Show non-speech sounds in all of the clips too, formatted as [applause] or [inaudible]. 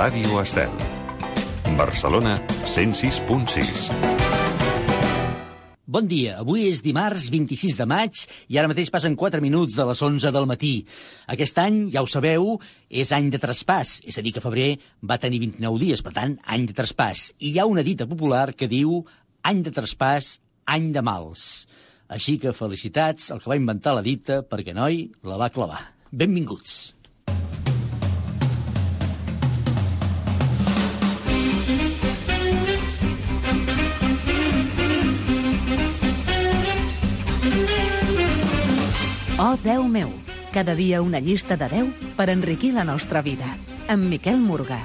Ràdio Estel. Barcelona 106.6. Bon dia, avui és dimarts 26 de maig i ara mateix passen 4 minuts de les 11 del matí. Aquest any, ja ho sabeu, és any de traspàs, és a dir, que febrer va tenir 29 dies, per tant, any de traspàs. I hi ha una dita popular que diu any de traspàs, any de mals. Així que felicitats al que va inventar la dita, perquè, noi, la va clavar. Benvinguts. Oh, Déu meu, cada dia una llista de 10 per enriquir la nostra vida. Amb Miquel Morgà.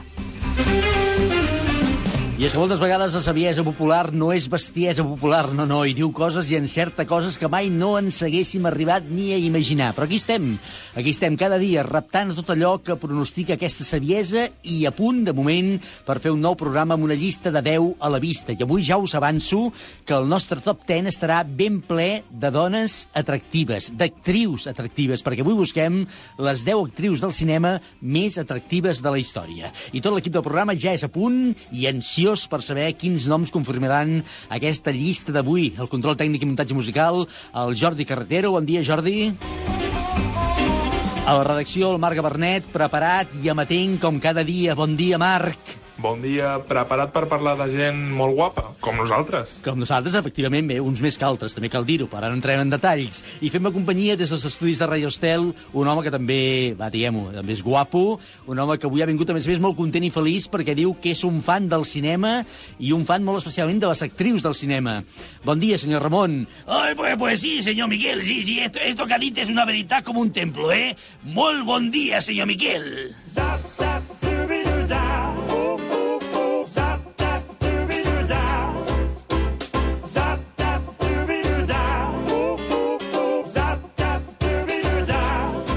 I és que moltes vegades la saviesa popular no és bestiesa popular, no, no, i diu coses i encerta coses que mai no ens haguéssim arribat ni a imaginar. Però aquí estem, aquí estem cada dia reptant tot allò que pronostica aquesta saviesa i a punt, de moment, per fer un nou programa amb una llista de 10 a la vista. I avui ja us avanço que el nostre top 10 estarà ben ple de dones atractives, d'actrius atractives, perquè avui busquem les 10 actrius del cinema més atractives de la història. I tot l'equip del programa ja és a punt i ansiós per saber quins noms confirmaran aquesta llista d'avui. El control tècnic i muntatge musical, el Jordi Carretero. Bon dia, Jordi. A la redacció, el Marc Gabernet, preparat i amatent com cada dia. Bon dia, Marc. Bon dia, preparat per parlar de gent molt guapa, com nosaltres. Com nosaltres, efectivament, bé, uns més que altres, també cal dir-ho, però ara no entrem en detalls. I fem companyia des dels estudis de Radio Estel, un home que també, va, diguem-ho, també és guapo, un home que avui ha vingut, a més a més, molt content i feliç perquè diu que és un fan del cinema i un fan molt especialment de les actrius del cinema. Bon dia, senyor Ramon. Ay, pues, pues sí, señor Miquel, sí, sí, esto, esto que ha dit és una veritat com un templo, eh? Molt bon dia, senyor Miquel. Zap,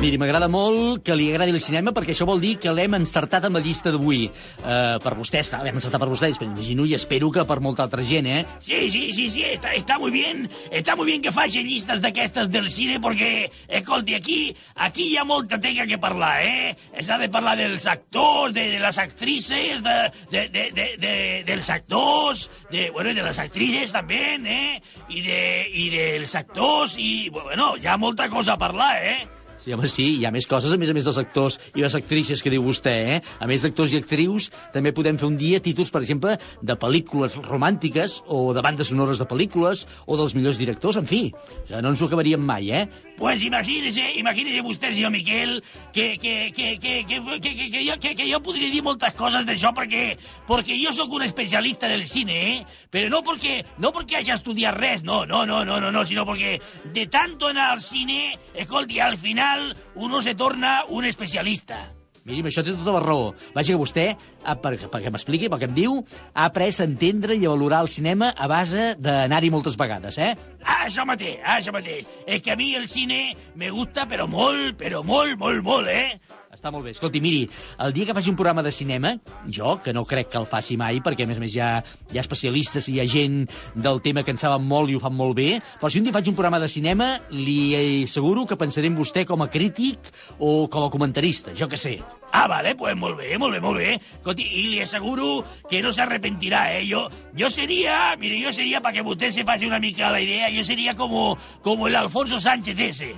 Miri, m'agrada molt que li agradi el cinema perquè això vol dir que l'hem encertat amb la llista d'avui. Uh, per vostès, l'hem encertat per vostès, però imagino i espero que per molta altra gent, eh? Sí, sí, sí, sí, está, está muy bien, está muy bien que faci llistes d'aquestes del cine perquè, escolti, aquí, aquí hi ha molta tega que parlar, eh? S'ha de parlar dels actors, de, de les actrices, de, de, de, de, de, dels actors, de, bueno, de les actrices també, eh? I, de, I dels actors, i, bueno, hi ha molta cosa a parlar, eh? Sí, home, sí, hi ha més coses, a més a més dels actors i les actrices que diu vostè, eh? A més d'actors i actrius, també podem fer un dia títols, per exemple, de pel·lícules romàntiques o de bandes sonores de pel·lícules o dels millors directors, en fi. Sigui, no ens ho acabaríem mai, eh? Pues imagínese, imagínese vostè, senyor Miquel, que, que, que, que, que, que, que, que, jo, que, que jo podria dir moltes coses d'això perquè, perquè jo sóc un especialista del cine, eh? Però no perquè, no perquè hagi estudiat res, no, no, no, no, no, no sinó perquè de tanto anar al cine, escolti, al final uno se torna un especialista. Miri, això té tota la raó. Vaja que vostè, ah, perquè, perquè m'expliqui, pel que em diu, ha après a entendre i a valorar el cinema a base d'anar-hi moltes vegades, eh? Ah, això mateix, ah, això mateix. És que a mi el cine me gusta, però molt, però molt, molt, molt, eh? Està molt bé. Escolti, miri, el dia que faci un programa de cinema, jo, que no crec que el faci mai, perquè a més a més hi ha, hi ha especialistes i hi ha gent del tema que en saben molt i ho fan molt bé, però si un dia faig un programa de cinema, li asseguro que pensaré en vostè com a crític o com a comentarista, jo que sé. Ah, vale, pues molt bé, molt bé, molt bé. Escolti, i li asseguro que no s'arrepentirà, eh? Jo, jo seria, mire, jo seria, para que se faci una mica la idea, jo seria como, como el Alfonso Sánchez ese.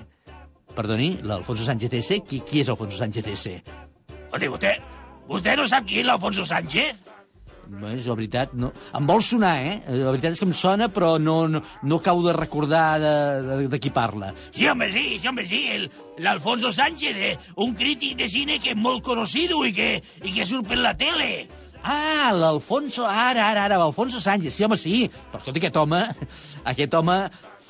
Perdoni, l'Alfonso Sánchez S? Qui, qui és Alfonso Sánchez S? Escolti, vostè, vostè no sap qui és l'Alfonso Sánchez? Bé, és la veritat, no... Em vol sonar, eh? La veritat és que em sona, però no, no, no acabo de recordar de, de, de qui parla. Sí, hombre, sí, sí, hombre, sí, el, l'Alfonso Sánchez, eh? un crític de cine que és molt conegut i que, i que surt per la tele. Ah, l'Alfonso, ara, ara, ara, l'Alfonso Sánchez, sí, home, sí. Però escolta, aquest home, aquest home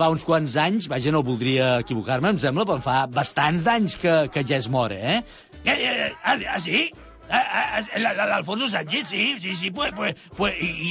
fa uns quants anys, vaja, no voldria equivocar-me, em sembla, però fa bastants d'anys que, que ja és mort, eh? Eh, eh, ah, ah, sí? Ah, ah, la- la- L'Alfonso Sánchez, sí, sí, sí, pues, pues, pues y, y,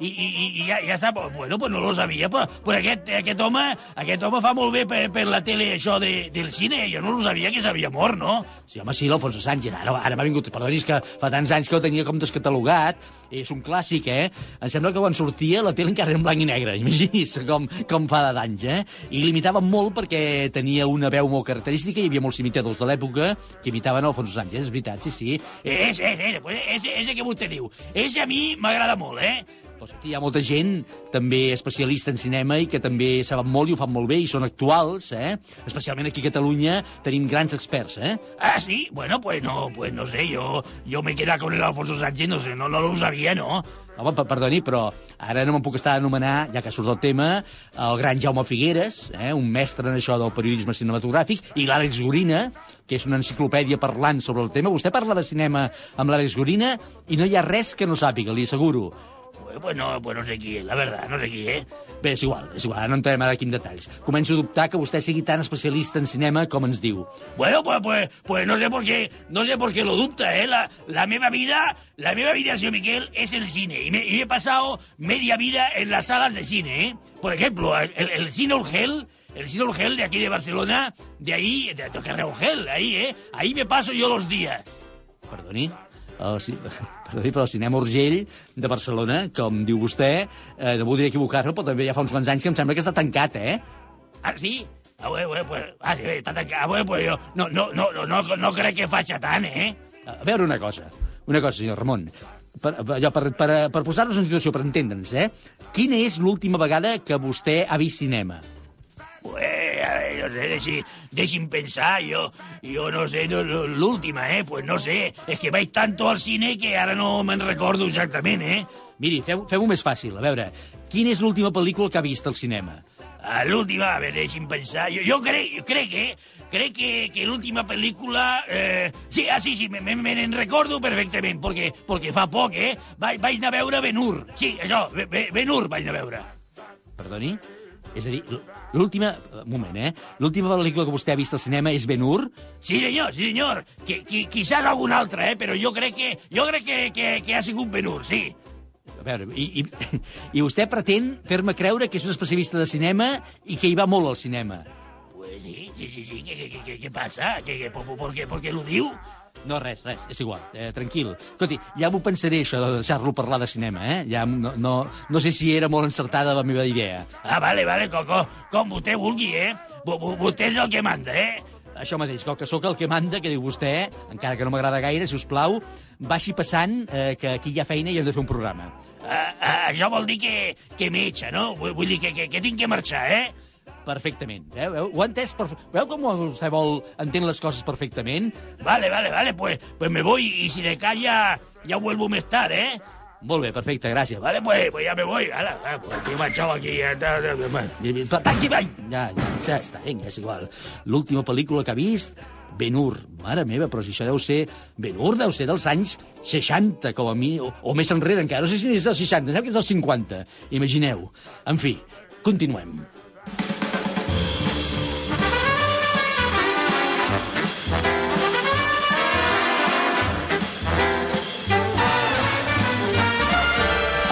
y ya, ya está, pues, bueno, pues no lo sabia, pues, pues aquest, aquest home, aquest home fa molt bé per, per la tele això de, del cine, jo no lo sabia que s'havia mort, no? Sí, home, sí, l'Alfonso Sánchez. Ara, ara m'ha vingut... Perdoni, és que fa tants anys que ho tenia com descatalogat. És un clàssic, eh? Em sembla que quan sortia la tele encara era en blanc i negre. [laughs] Imagini's com, com fa d'anys, eh? I l'imitaven molt perquè tenia una veu molt característica, hi havia molts imitadors de l'època que imitaven Alfonso Sánchez, és veritat, sí, sí. Ese, ese, pues ese, ese que vostè diu. Ese a mi m'agrada molt, eh? Sí, hi ha molta gent també especialista en cinema i que també saben molt i ho fan molt bé i són actuals, eh? Especialment aquí a Catalunya tenim grans experts, eh? Ah, sí? Bueno, pues no, pues no sé, yo, yo me queda con el Alfonso Sánchez, no sé, no, no lo sabía, ¿no? Home, per- perdoni, però ara no me'n puc estar d'anomenar, ja que surt del tema, el gran Jaume Figueres, eh, un mestre en això del periodisme cinematogràfic, i l'Àlex Gorina, que és una enciclopèdia parlant sobre el tema. Vostè parla de cinema amb l'Àlex Gorina i no hi ha res que no sàpiga, li asseguro. Pues, no, pues no sé qui és, la verdad, no sé qui, eh? Bé, és igual, és igual, no entrem ara aquí en detalls. Començo a dubtar que vostè sigui tan especialista en cinema com ens diu. Bueno, pues, pues, pues no sé por qué, no sé por qué lo dubta, ¿eh? La, la meva vida, la meva vida, señor Miquel, es el cine. Y me, y he pasado media vida en las salas de cine, ¿eh? Por ejemplo, el, el cine Urgel, el cine Urgel de aquí de Barcelona, de ahí, de, de Urgel, ahí, ¿eh? Ahí me paso yo los días. Perdoni? El, perdoni, però el cinema Urgell de Barcelona, com diu vostè, eh, no voldria equivocar-me, però també ja fa uns quants anys que em sembla que està tancat, eh? Ah, sí? Ah, bueno, bueno, pues, ah, sí, està tancat. Ah, bueno, pues jo no, no, no, no, no, no crec que faci tant, eh? A veure una cosa, una cosa, senyor Ramon. Per, per, allò, per, per, per posar-nos en situació, per entendre'ns, eh? Quina és l'última vegada que vostè ha vist cinema? Pues, ver, no sé, deixi, deixi'm pensar, jo, jo no sé, no, no, l'última, eh? Pues no sé, és que vaig tanto al cine que ara no me'n recordo exactament, eh? Miri, fem- fem-ho més fàcil. A veure, quina és l'última pel·lícula que ha vist al cinema? A l'última, a veure, deixi'm pensar, jo, jo crec, jo crec que, crec que, que l'última pel·lícula... Eh, sí, ah, sí, sí, me, me, me en recordo perfectament, perquè, perquè fa poc, eh? Vaig, vaig anar a veure Ben-Hur. Sí, això, Be- Be- Ben-Hur vaig anar a veure. Perdoni? És a dir, l'última... Un moment, eh? L'última pel·lícula que vostè ha vist al cinema és Ben-Hur? Sí, senyor, sí, senyor. Que, qui, quizás algun altre, eh? Però jo crec que, jo crec que, que, que ha sigut Ben-Hur, sí. A veure, i, i, i vostè pretén fer-me creure que és un especialista de cinema i que hi va molt al cinema? Pues sí, sí, sí, sí. ¿Qué, qué, qué, qué pasa? ¿Qué, qué, por, por, qué, por qué lo diu? No, res, res, és igual, eh, tranquil. Escolti, ja m'ho pensaré, això de deixar-lo parlar de cinema, eh? Ja no, no, no sé si era molt encertada la meva idea. Ah, vale, vale, Coco. Com vostè vulgui, eh? Vo- vo- Vostè és el que manda, eh? Això mateix, com que sóc el que manda, que diu vostè, encara que no m'agrada gaire, si us plau, vagi passant eh, que aquí hi ha feina i hem de fer un programa. Ah, ah, això vol dir que, que m'etxa, no? Vull, vull dir que, que, que tinc que marxar, eh? Perfectament. Eh? Veu? Ho ha entès? Perfe... Veu com vostè vol entén les coses perfectament? Vale, vale, vale, pues, pues me voy y si de ya, ya vuelvo más tarde, ¿eh? Molt bé, perfecte, gràcies. Vale, pues, pues ya me voy. Ala, ah, pues aquí marchado aquí. Tanqui, vai! Ja, ja, està, vinga, és igual. L'última pel·lícula que ha vist, Ben-Hur. Mare meva, però si això deu ser... Ben-Hur deu ser dels anys 60, com a mi, o, o més enrere encara. No sé si és dels 60, no que és dels 50. Imagineu. En fi, continuem.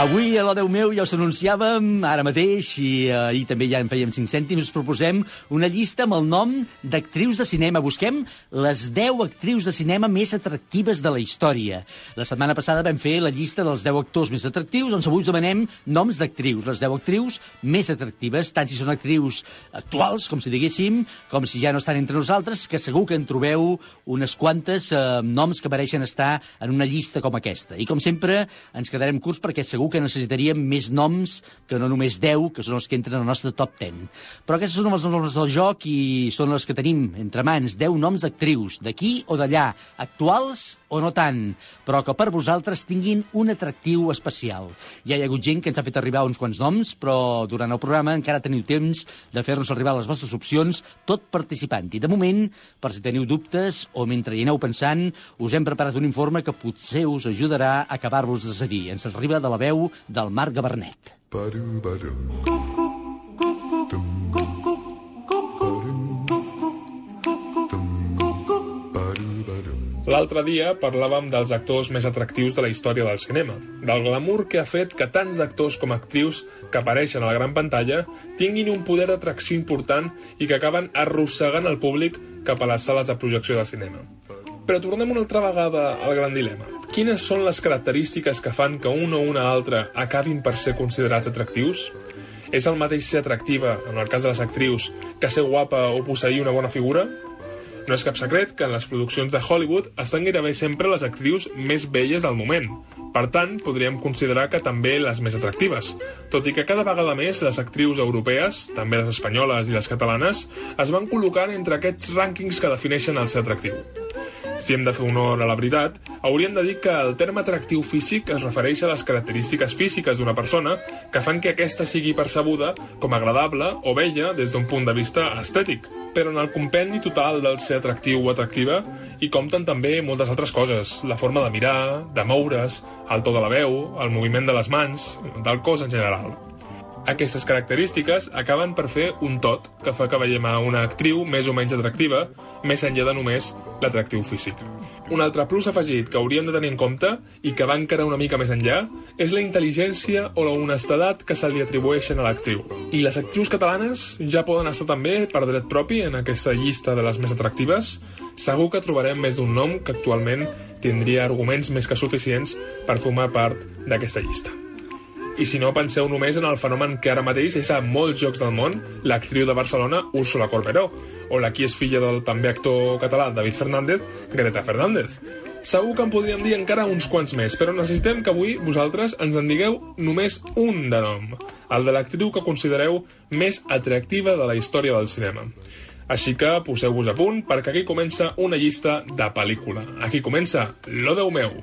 Avui, a la Déu meu, ja us anunciàvem ara mateix, i eh, ahir també ja en fèiem 5 cèntims, us proposem una llista amb el nom d'actrius de cinema. Busquem les 10 actrius de cinema més atractives de la història. La setmana passada vam fer la llista dels 10 actors més atractius, doncs avui us demanem noms d'actrius, les 10 actrius més atractives, tant si són actrius actuals, com si diguéssim, com si ja no estan entre nosaltres, que segur que en trobeu unes quantes eh, noms que mereixen estar en una llista com aquesta. I com sempre, ens quedarem curts perquè segur que necessitaríem més noms que no només 10, que són els que entren al nostre top 10. Però aquestes són els noms del joc i són les que tenim entre mans, 10 noms d'actrius, d'aquí o d'allà, actuals o no tant, però que per vosaltres tinguin un atractiu especial. Ja hi ha hagut gent que ens ha fet arribar uns quants noms, però durant el programa encara teniu temps de fer-nos arribar les vostres opcions, tot participant. I de moment, per si teniu dubtes o mentre hi aneu pensant, us hem preparat un informe que potser us ajudarà a acabar-vos de decidir. Ens arriba de la veu del Marc Gabernet. L'altre dia parlàvem dels actors més atractius de la història del cinema, del glamour que ha fet que tants actors com actrius que apareixen a la gran pantalla tinguin un poder d'atracció important i que acaben arrossegant el públic cap a les sales de projecció de cinema. Però tornem una altra vegada al gran dilema. quines són les característiques que fan que un o una altra acabin per ser considerats atractius? És el mateix ser atractiva, en el cas de les actrius, que ser guapa o posseir una bona figura? No és cap secret que en les produccions de Hollywood estan gairebé sempre les actrius més belles del moment. Per tant, podríem considerar que també les més atractives. Tot i que cada vegada més les actrius europees, també les espanyoles i les catalanes, es van col·locant entre aquests rànquings que defineixen el ser atractiu. Si hem de fer honor a la veritat, hauríem de dir que el terme atractiu físic es refereix a les característiques físiques d'una persona que fan que aquesta sigui percebuda com agradable o bella des d'un punt de vista estètic. Però en el compendi total del ser atractiu o atractiva hi compten també moltes altres coses. La forma de mirar, de moure's, el to de la veu, el moviment de les mans, del cos en general. Aquestes característiques acaben per fer un tot que fa que veiem a una actriu més o menys atractiva, més enllà de només l'atractiu físic. Un altre plus afegit que hauríem de tenir en compte, i que va encara una mica més enllà, és la intel·ligència o la honestedat que se li atribueixen a l'actriu. I les actrius catalanes ja poden estar també per dret propi en aquesta llista de les més atractives. Segur que trobarem més d'un nom que actualment tindria arguments més que suficients per formar part d'aquesta llista. I si no, penseu només en el fenomen que ara mateix és a molts jocs del món l'actriu de Barcelona, Úrsula Corberó, o la qui és filla del també actor català David Fernández, Greta Fernández. Segur que en podríem dir encara uns quants més, però necessitem que avui vosaltres ens en digueu només un de nom, el de l'actriu que considereu més atractiva de la història del cinema. Així que poseu-vos a punt perquè aquí comença una llista de pel·lícula. Aquí comença Lo Déu meu.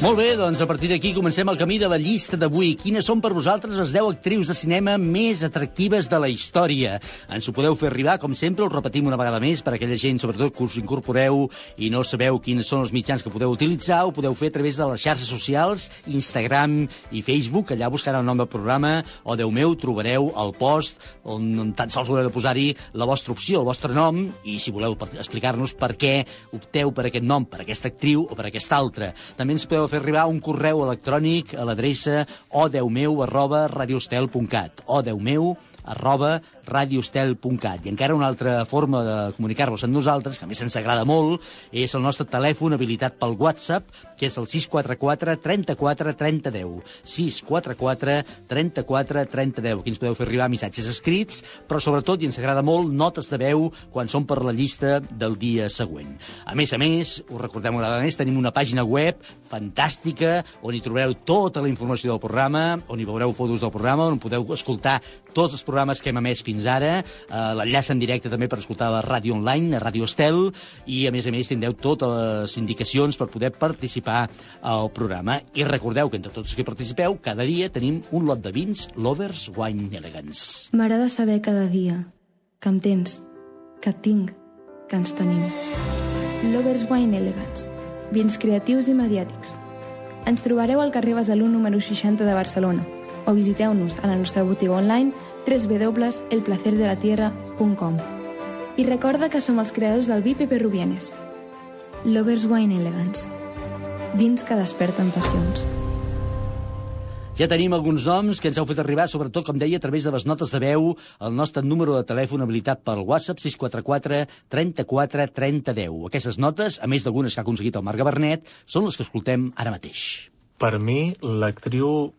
Molt bé, doncs a partir d'aquí comencem el camí de la llista d'avui. Quines són per vosaltres les 10 actrius de cinema més atractives de la història? Ens ho podeu fer arribar, com sempre, ho repetim una vegada més, per aquella gent, sobretot, que us incorporeu i no sabeu quins són els mitjans que podeu utilitzar, ho podeu fer a través de les xarxes socials, Instagram i Facebook, allà buscant el nom del programa, o Déu meu, trobareu el post on tan sols haureu de posar-hi la vostra opció, el vostre nom, i si voleu explicar-nos per què opteu per aquest nom, per aquesta actriu o per aquesta altra. També ens podeu fer arribar un correu electrònic a l'adreça odeumeu arroba radiostel.cat odeumeu arroba radiostel.cat. I encara una altra forma de comunicar-vos amb nosaltres, que a més ens agrada molt, és el nostre telèfon habilitat pel WhatsApp, que és el 644 34 30 10. 644 34 30 10. Aquí ens podeu fer arribar missatges escrits, però sobretot, i ens agrada molt, notes de veu quan són per la llista del dia següent. A més a més, us recordem una vegada més, tenim una pàgina web fantàstica on hi trobareu tota la informació del programa, on hi veureu fotos del programa, on podeu escoltar tots els programes que hem emès fins ara, eh, l'enllaç en directe també per escoltar la ràdio online, a Ràdio Estel, i a més a més tindreu totes les indicacions per poder participar al programa. I recordeu que entre tots que participeu, cada dia tenim un lot de vins Lovers Wine Elegance. M'agrada saber cada dia que em tens, que tinc, que ens tenim. Lovers Wine Elegance. Vins creatius i mediàtics. Ens trobareu al carrer Besalú número 60 de Barcelona o visiteu-nos a la nostra botiga online www.elplacerdelatierra.com I recorda que som els creadors del vi Pepe Rubienes. Lovers Wine Elegance. Vins que desperten passions. Ja tenim alguns noms que ens heu fet arribar, sobretot, com deia, a través de les notes de veu, el nostre número de telèfon habilitat pel WhatsApp 644 34 30 10. Aquestes notes, a més d'algunes que ha aconseguit el Marc Gabernet, són les que escoltem ara mateix. Per mi, l'actriu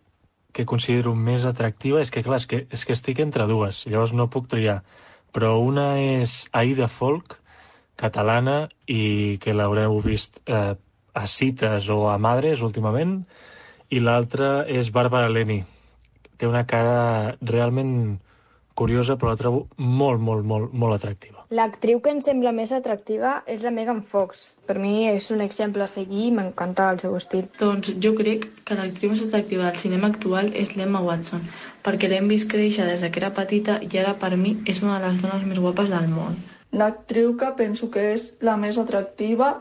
que considero més atractiva és que, clar, és que, és que estic entre dues, llavors no puc triar. Però una és Aida Folk, catalana, i que l'haureu vist eh, a cites o a madres últimament, i l'altra és Bàrbara Leni. Té una cara realment curiosa, però la trobo molt, molt, molt, molt atractiva. L'actriu que em sembla més atractiva és la Megan Fox. Per mi és un exemple a seguir i m'encanta el seu estil. Doncs jo crec que l'actriu més atractiva del cinema actual és l'Emma Watson, perquè l'hem vist créixer des de que era petita i ara per mi és una de les dones més guapes del món. L'actriu que penso que és la més atractiva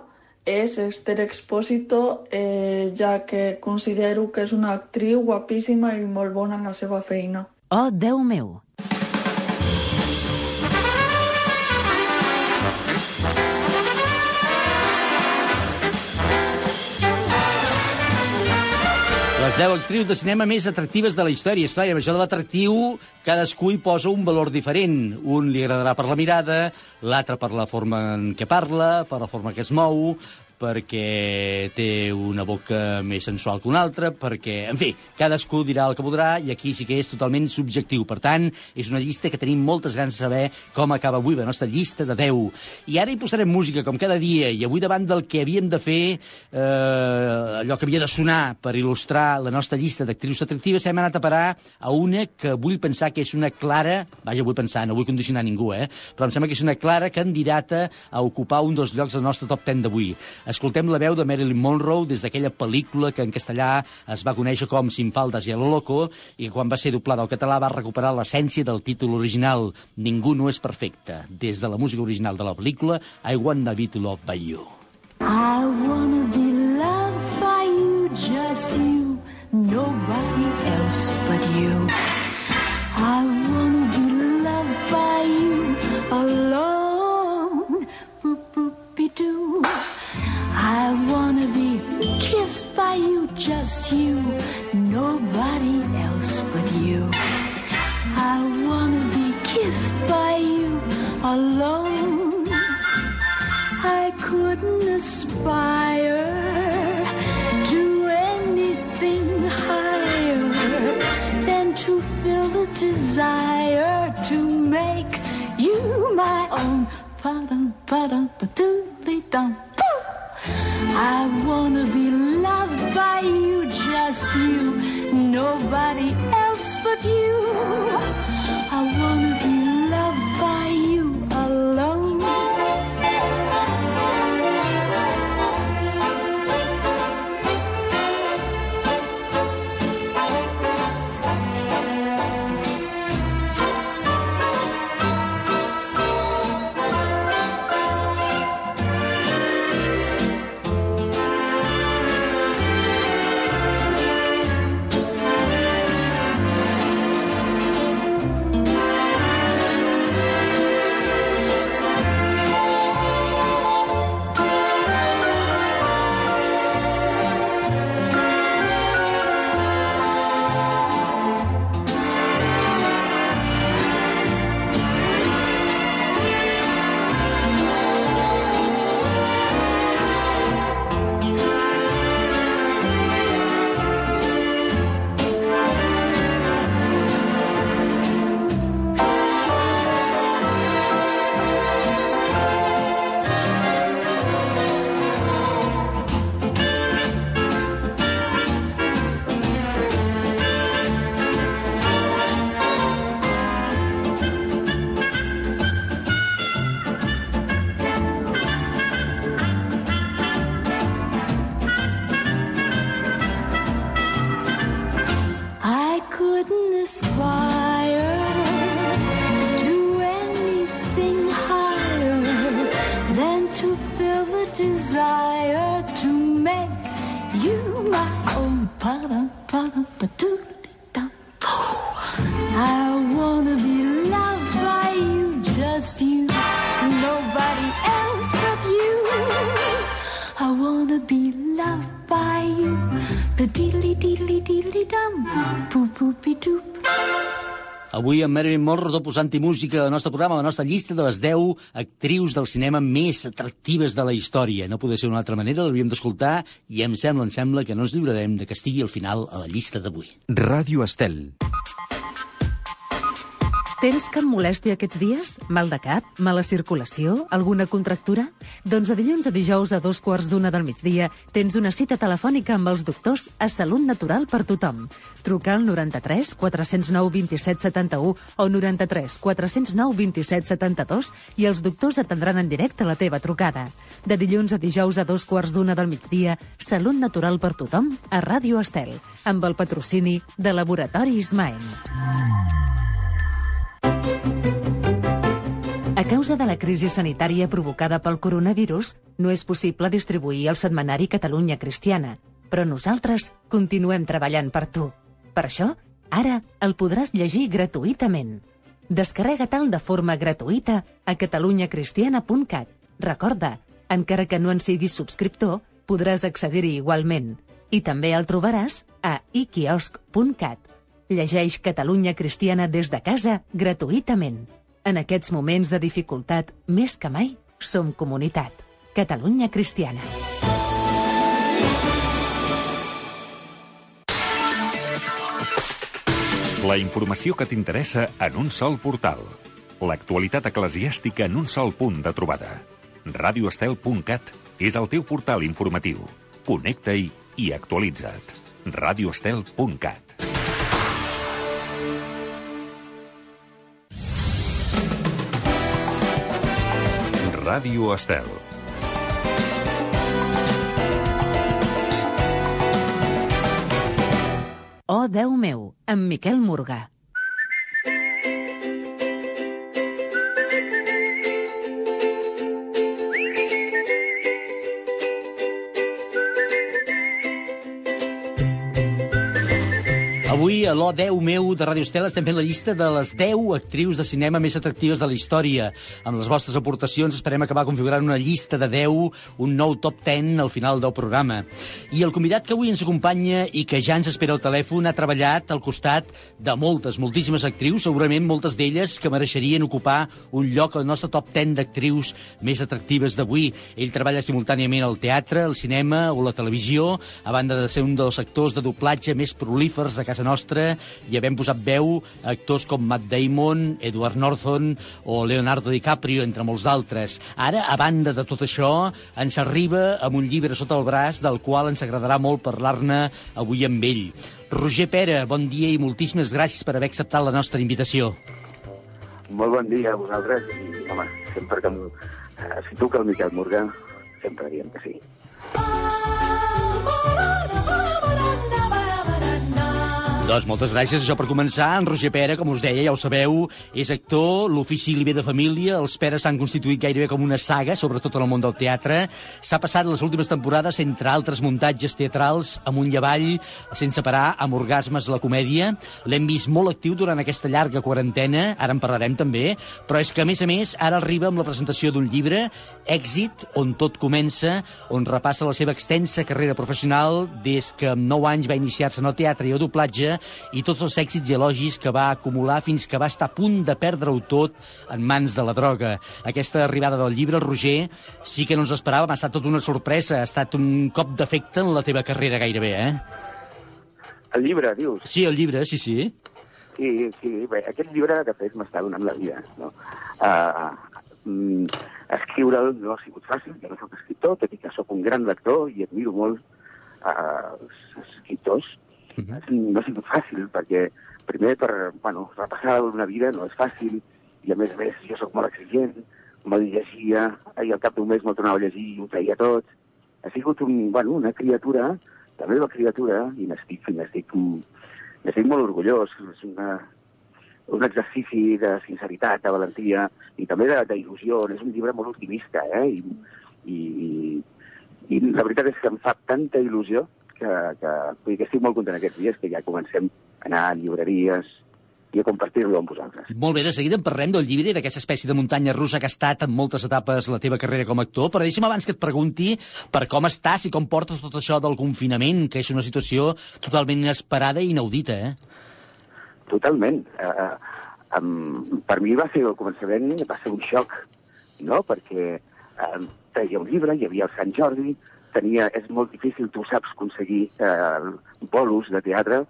és Esther Expósito, eh, ja que considero que és una actriu guapíssima i molt bona en la seva feina. Oh, Déu meu! 10 actrius de cinema més atractives de la història. Esclar, i amb això de l'atractiu, cadascú hi posa un valor diferent. Un li agradarà per la mirada, l'altre per la forma en què parla, per la forma que es mou, perquè té una boca més sensual que una altra, perquè, en fi, cadascú dirà el que voldrà i aquí sí que és totalment subjectiu. Per tant, és una llista que tenim moltes ganes de saber com acaba avui la nostra llista de 10. I ara hi posarem música, com cada dia, i avui davant del que havíem de fer, eh, allò que havia de sonar per il·lustrar la nostra llista d'actrius atractives, hem anat a parar a una que vull pensar que és una clara... Vaja, vull pensar, no vull condicionar ningú, eh? Però em sembla que és una clara candidata a ocupar un dels llocs del nostre top 10 d'avui. Escoltem la veu de Marilyn Monroe des d'aquella pel·lícula que en castellà es va conèixer com Sin faldes i lo loco i quan va ser doblada al català va recuperar l'essència del títol original Ningú no és perfecte, des de la música original de la pel·lícula I Want to Be Loved by You. I wanna be loved by you, just you, nobody else but you. I I wanna be kissed by you, just you, nobody else but you. I wanna be kissed by you alone. I couldn't aspire to anything higher than to feel the desire to make you my own. Ba-dum, ba-dum, ba-doodly-dum. I wanna be loved by you, just you, nobody else but you. I wanna be Avui amb Marilyn Monroe posant-hi música al nostre programa, a la nostra llista de les 10 actrius del cinema més atractives de la història. No podia ser d'una altra manera, l'hauríem d'escoltar i em sembla, em sembla que no ens lliurarem de que estigui al final a la llista d'avui. Ràdio Estel. Tens cap molèstia aquests dies? Mal de cap? Mala circulació? Alguna contractura? Doncs de dilluns a dijous a dos quarts d'una del migdia tens una cita telefònica amb els doctors a Salut Natural per tothom. Truca al 93 409 27 71 o 93 409 27 72 i els doctors atendran en directe la teva trucada. De dilluns a dijous a dos quarts d'una del migdia, Salut Natural per tothom a Ràdio Estel, amb el patrocini de Laboratori Ismael. A causa de la crisi sanitària provocada pel coronavirus, no és possible distribuir el setmanari Catalunya Cristiana, però nosaltres continuem treballant per tu. Per això, ara el podràs llegir gratuïtament. Descarrega-te'l de forma gratuïta a catalunyacristiana.cat. Recorda, encara que no en siguis subscriptor, podràs accedir-hi igualment. I també el trobaràs a iquiosc.cat. Llegeix Catalunya Cristiana des de casa gratuïtament. En aquests moments de dificultat, més que mai, som comunitat. Catalunya Cristiana. La informació que t'interessa en un sol portal. L'actualitat eclesiàstica en un sol punt de trobada. radioestel.cat és el teu portal informatiu. Connecta-hi i actualitza't. radioestel.cat Ràdio Estel. Oh, Déu meu, amb Miquel Morgà. Avui, a l'O 10 meu de Ràdio Estel, estem fent la llista de les 10 actrius de cinema més atractives de la història. Amb les vostres aportacions esperem acabar configurant una llista de 10, un nou top 10 al final del programa. I el convidat que avui ens acompanya i que ja ens espera al telèfon ha treballat al costat de moltes, moltíssimes actrius, segurament moltes d'elles que mereixerien ocupar un lloc al nostre top 10 d'actrius més atractives d'avui. Ell treballa simultàniament al teatre, al cinema o la televisió, a banda de ser un dels actors de doblatge més prolífers de casa nostra i havent posat veu a actors com Matt Damon, Edward Norton o Leonardo DiCaprio, entre molts d'altres. Ara, a banda de tot això, ens arriba amb un llibre sota el braç del qual ens agradarà molt parlar-ne avui amb ell. Roger Pera, bon dia i moltíssimes gràcies per haver acceptat la nostra invitació. Molt bon dia a vosaltres i, home, sempre que... Eh, si tu que el Miquel Morgà, sempre diem que sí. Doncs moltes gràcies. Això per començar. En Roger Pera, com us deia, ja ho sabeu, és actor, l'ofici li ve de família, els Peres s'han constituït gairebé com una saga, sobretot en el món del teatre. S'ha passat les últimes temporades, entre altres muntatges teatrals, amunt i avall, sense parar, amb orgasmes la comèdia. L'hem vist molt actiu durant aquesta llarga quarantena, ara en parlarem també, però és que, a més a més, ara arriba amb la presentació d'un llibre, Èxit, on tot comença, on repassa la seva extensa carrera professional des que amb 9 anys va iniciar-se en el teatre i el doblatge i tots els èxits i elogis que va acumular fins que va estar a punt de perdre-ho tot en mans de la droga. Aquesta arribada del llibre, el Roger, sí que no ens esperàvem, ha estat tota una sorpresa, ha estat un cop d'efecte en la teva carrera gairebé, eh? El llibre, dius? Sí, el llibre, sí, sí. Sí, sí, bé, aquest llibre, de fet, m'està donant la vida, no? Uh, mm, escriure'l no ha sigut fàcil, jo no soc escriptor, tot i que sóc un gran lector i admiro molt uh, els escriptors. Uh. [laughs] No ha sigut fàcil, perquè primer per, bueno, repassar una vida no és fàcil, i a més a més jo sóc molt exigent, me'l llegia, i al cap d'un mes me'l tornava a llegir i ho feia tot. Ha sigut un, bueno, una criatura, la meva criatura, i n'estic, n'estic, molt orgullós. És una, un exercici de sinceritat, de valentia i també d'il·lusió. És un llibre molt optimista, eh? I, i, i la veritat és que em fa tanta il·lusió que, que, vull dir que estic molt content aquests dies que ja comencem a anar a llibreries i a compartir-lo amb vosaltres. Molt bé, de seguida en parlem del llibre i d'aquesta espècie de muntanya russa que ha estat en moltes etapes la teva carrera com a actor, però deixa'm abans que et pregunti per com estàs i com portes tot això del confinament, que és una situació totalment inesperada i inaudita, eh? Totalment. Uh, um, per mi va ser el començament, va ser un xoc, no? Perquè um, treia un llibre, hi havia el Sant Jordi, tenia, és molt difícil, tu saps, aconseguir uh, bolos de teatre,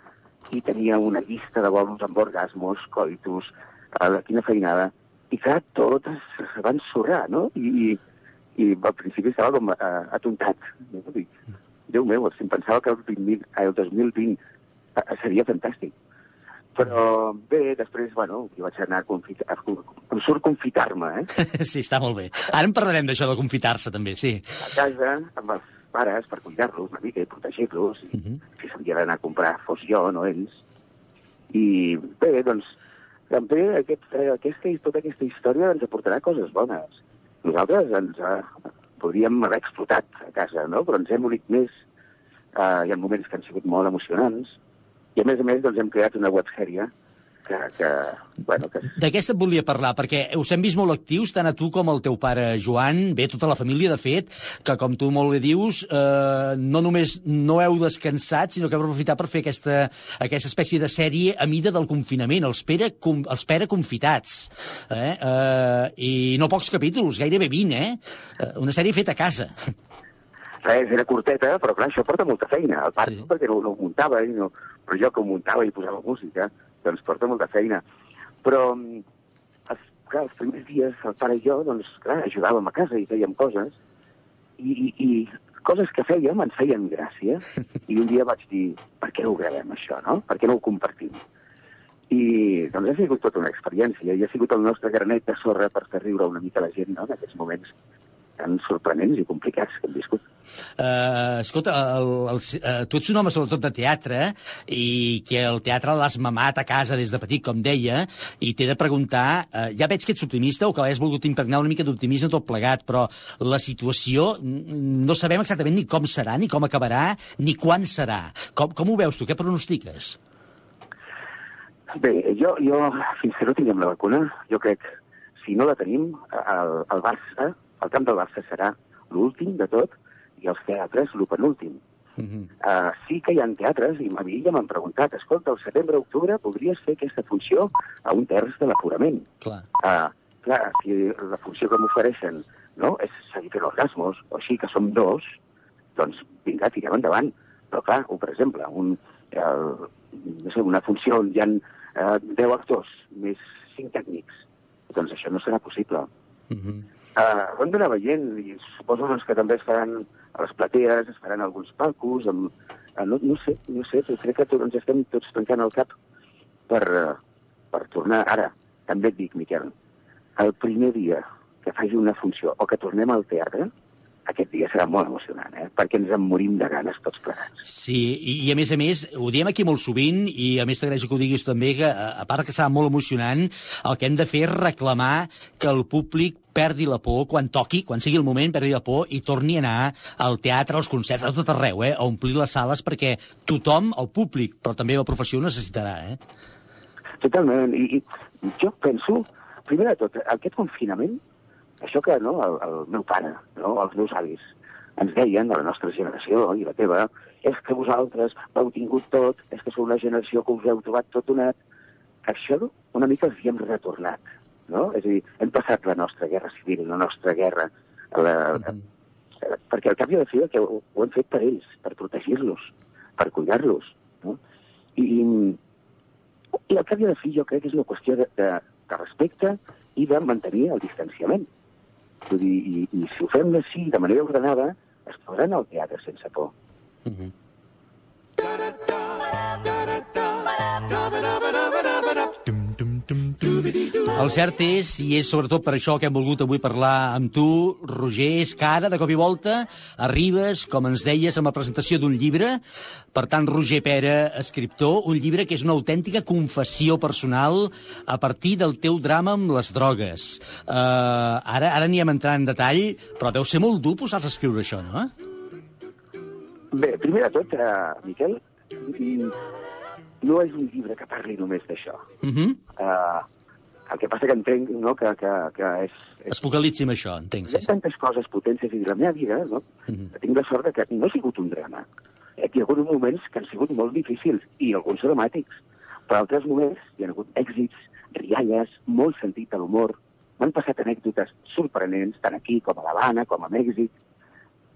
i tenia una llista de bolos amb orgasmos, coitus, uh, quina feinada, i clar, tot es, va ensorrar, no? I, i, i al principi estava com uh, atontat. No? Dic, Déu meu, si em pensava que el, 20, el 2020 uh, seria fantàstic. Però bé, després, bueno, jo vaig anar a confitar... Em surt confitar-me, eh? [laughs] Sí, està molt bé. Ara en parlarem d'això de confitar-se, també, sí. A casa, amb els pares, per cuidar-los una mica i protegir-los. Uh -huh. Si s'havia d'anar a comprar, fos jo, no ells. I bé, doncs, també aquest, eh, aquesta, tota aquesta història ens aportarà coses bones. Nosaltres ens eh, podríem haver explotat a casa, no? Però ens hem unit més. Eh, hi ha moments que han sigut molt emocionants. I a més a més, doncs, hem creat una websèrie que, que, bueno, que D'aquesta et volia parlar, perquè us hem vist molt actius, tant a tu com al teu pare Joan, bé, tota la família, de fet, que, com tu molt bé dius, eh, no només no heu descansat, sinó que heu aprofitat per fer aquesta, aquesta espècie de sèrie a mida del confinament, els Pere, com, els Pere confitats. Eh? Eh, I no pocs capítols, gairebé 20, eh? Eh, Una sèrie feta a casa. res, era curteta, però clar, això porta molta feina. El pare sí. perquè no, no ho muntava, i no, però jo que muntava i posava música, doncs porta molta feina. Però, mm, els, clar, els primers dies el pare i jo, doncs, clar, ajudàvem a casa i fèiem coses, i, i, i coses que fèiem ens feien gràcia, i un dia vaig dir, per què no ho gravem, això, no? Per què no ho compartim? I doncs ha sigut tota una experiència, i ha sigut el nostre granet de sorra per fer riure una mica la gent, no?, en aquests moments tan sorprenents i complicats que hem viscut. Uh, escolta, el, el, uh, tu ets un home sobretot de teatre i que el teatre l'has mamat a casa des de petit, com deia, i t'he de preguntar, uh, ja veig que ets optimista o que has volgut impregnar una mica d'optimisme tot plegat, però la situació mm, no sabem exactament ni com serà, ni com acabarà, ni quan serà. Com, com ho veus tu? Què pronostiques? Bé, jo, jo, fins que no tinguem la vacuna, jo crec, si no la tenim, el, el Barça, el camp del Barça serà l'últim de tot i els teatres el penúltim. Mm -hmm. Uh, sí que hi ha teatres, i a mi ja m'han preguntat, escolta, al setembre-octubre podries fer aquesta funció a un terç de l'aforament. Clar. Uh, clar, si la funció que m'ofereixen no, és seguir fent orgasmos, o així que som dos, doncs vinga, tirem endavant. Però clar, o, per exemple, un, el, no sé, una funció on hi ha uh, 10 actors més 5 tècnics, doncs això no serà possible. Mm -hmm. Uh, ho hem d'anar veient i suposo doncs, que també es faran a les platees, es faran alguns palcos, amb, uh, no, no sé, no sé, crec que ens estem tots tancant el cap per, uh, per tornar. Ara, també et dic, Miquel, el primer dia que faci una funció o que tornem al teatre, aquest dia serà molt emocionant, eh? perquè ens en morim de ganes tots plegats. Sí, i, i a més a més, ho diem aquí molt sovint, i a més t'agraeixo que ho diguis també, que a a part que serà molt emocionant, el que hem de fer és reclamar que el públic perdi la por quan toqui, quan sigui el moment, perdi la por i torni a anar al teatre, als concerts, a tot arreu, eh? a omplir les sales, perquè tothom, el públic, però també la professió, necessitarà. Eh? Totalment, i, i jo penso, primer de tot, aquest confinament, això que no, el, el meu pare, no, els meus avis, ens deien, de la nostra generació i la teva, és que vosaltres ho heu tingut tot, és que sou una generació que us heu trobat tot donat. Això una mica els hi hem retornat, no? És a dir, hem passat la nostra guerra civil, la nostra guerra, la, mm -hmm. perquè al cap i a la fi que ho, ho hem fet per ells, per protegir-los, per cuidar-los, no? I, i al cap i a la fi jo crec que és una qüestió de, de, de respecte i de mantenir el distanciament. Vull dir, i, i si ho fem així, de manera ordenada, es podran al teatre sense por. Mm -hmm. El cert és, i és sobretot per això que hem volgut avui parlar amb tu, Roger, és que ara, de cop i volta, arribes, com ens deies, amb la presentació d'un llibre. Per tant, Roger Pera, escriptor, un llibre que és una autèntica confessió personal a partir del teu drama amb les drogues. Uh, ara ara n'hi hem entrat en detall, però deu ser molt dur posar-se a escriure això, no? Bé, primer de tot, uh, Miquel, mm, no és un llibre que parli només d'això. Uh -huh. Uh, el que passa que entenc no, que, que, que és, és... Es focalitzi en això, entenc. Hi ha tantes coses potents, és a dir, la meva vida, no? Uh -huh. tinc la sort de que no ha sigut un drama. Eh, Hi ha hagut moments que han sigut molt difícils, i alguns dramàtics, però altres moments hi ha hagut èxits, rialles, molt sentit a l'humor, m'han passat anècdotes sorprenents, tant aquí com a l'Havana, com a Mèxic.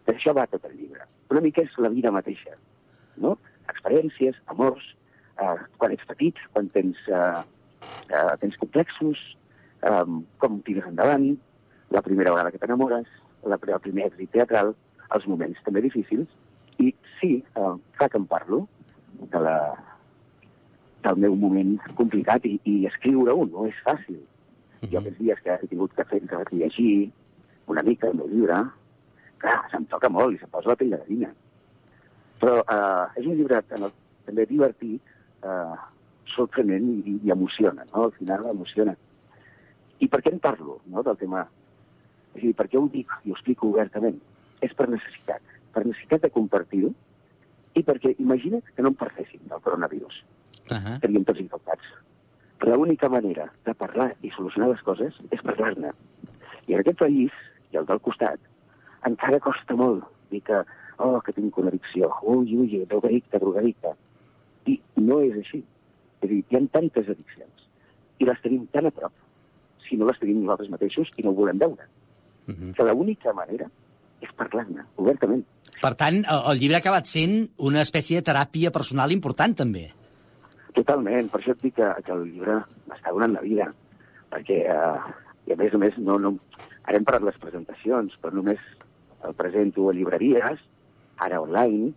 D'això va tot el llibre. Una mica és la vida mateixa, no? Experiències, amors, eh, quan ets petit, quan tens, eh, eh, tens complexos, eh, com tires endavant, la primera vegada que t'enamores, la, el primer èxit teatral, els moments també difícils, i sí, eh, fa que em parlo de la, del meu moment complicat i, i escriure-ho no és fàcil. Uh -huh. Jo aquests dies que he tingut que fer que llegir una mica el meu llibre, clar, se'm toca molt i se'm posa la pell de gallina. Però eh, és un llibre en el, també divertit, eh, sorprenent i, i emociona, no? Al final emociona. I per què en parlo, no?, del tema... És a dir, per què ho dic i ho explico obertament? És per necessitat, per necessitat de compartir-ho i perquè imagina't que no em parlessin del coronavirus. Uh -huh. Estaríem tots infectats. l'única manera de parlar i solucionar les coses és parlar-ne. I en aquest país, i el del costat, encara costa molt dir que, oh, que tinc una addicció, ui, ui, drogadicte, drogadicte. I no és així. És a dir, hi ha tantes addiccions i les tenim tan a prop, si no les tenim nosaltres mateixos i no ho volem veure. Mhm. Que l'única manera és parlar-ne, obertament. Per tant, el, el llibre ha acabat sent una espècie de teràpia personal important, també. Totalment, per això et dic que, que el llibre m'està donant la vida, perquè, eh, i a més a més, no, no, ara hem parlat les presentacions, però només el presento a llibreries, ara online,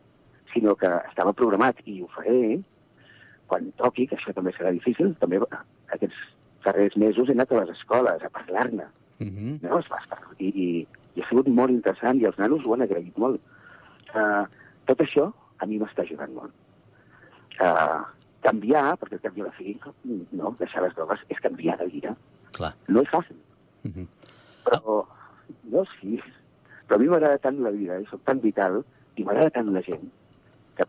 sinó que estava programat i ho faré quan toqui, que això també serà difícil, també aquests darrers mesos he anat a les escoles a parlar-ne, Mm -hmm. no? Es va, es va, i, i, i ha sigut molt interessant i els nanos ho han agraït molt. Uh, tot això a mi m'està ajudant molt. Uh, canviar, perquè al cap i a la fi, no, deixar les drogues és canviar de vida. Clar. No és fàcil, Mm -hmm. però no, sí. Però a mi m'agrada tant la vida i soc tan vital i m'agrada tant la gent que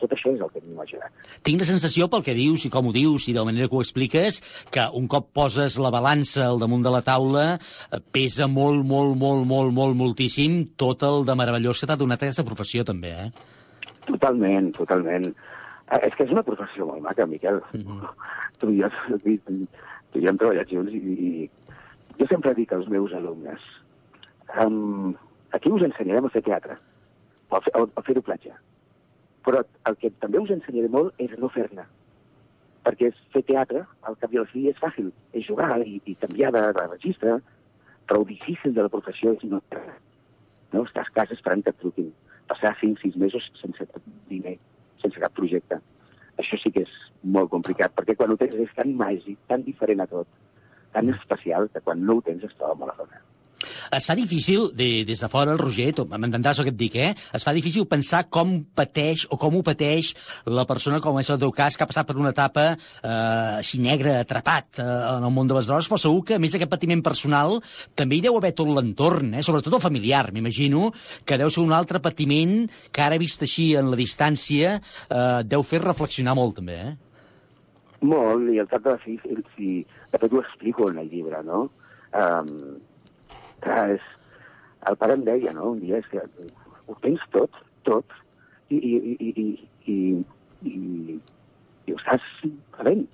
tot això és el que m'ha ajudat. Tinc la sensació, pel que dius i com ho dius i de la manera que ho expliques, que un cop poses la balança al damunt de la taula eh, pesa molt, molt, molt, molt, molt, moltíssim tot el de meravellós que t'ha donat aquesta professió, també, eh? Totalment, totalment. Eh, És que és una professió molt maca, Miquel. Mm -hmm. tu, i jo, tu i jo hem treballat junts i, i jo sempre dic als meus alumnes um, aquí us ensenyarem a fer teatre, o a, fer, a fer platja. Però el que també us ensenyaré molt és no fer-ne. Perquè és fer teatre, al cap i a la fi, és fàcil. És jugar i, i canviar de, de registre, però el difícil de la professió és no. No? Estàs a casa esperant que et truquin. Passar 5-6 mesos sense diner, sense cap projecte. Això sí que és molt complicat, perquè quan ho tens és tan màgic, tan diferent a tot, tan especial, que quan no ho tens es troba molt a zona. Es fa difícil, de, des de fora, el Roger, m'entendràs el que et dic, eh? Es fa difícil pensar com pateix o com ho pateix la persona, com és el teu cas, que ha passat per una etapa eh, així negra, atrapat eh, en el món de les drogues, però segur que, a més d'aquest patiment personal, també hi deu haver tot l'entorn, eh? sobretot el familiar, m'imagino, que deu ser un altre patiment que ara vist així en la distància eh, deu fer reflexionar molt, també, eh? Molt, i al cap de fi, si, de fet ho explico en el llibre, no? Um, és, el pare em deia, no?, un dia, és que ho tens tot, tot, i, i, i, i, i, i, i ho estàs perdent.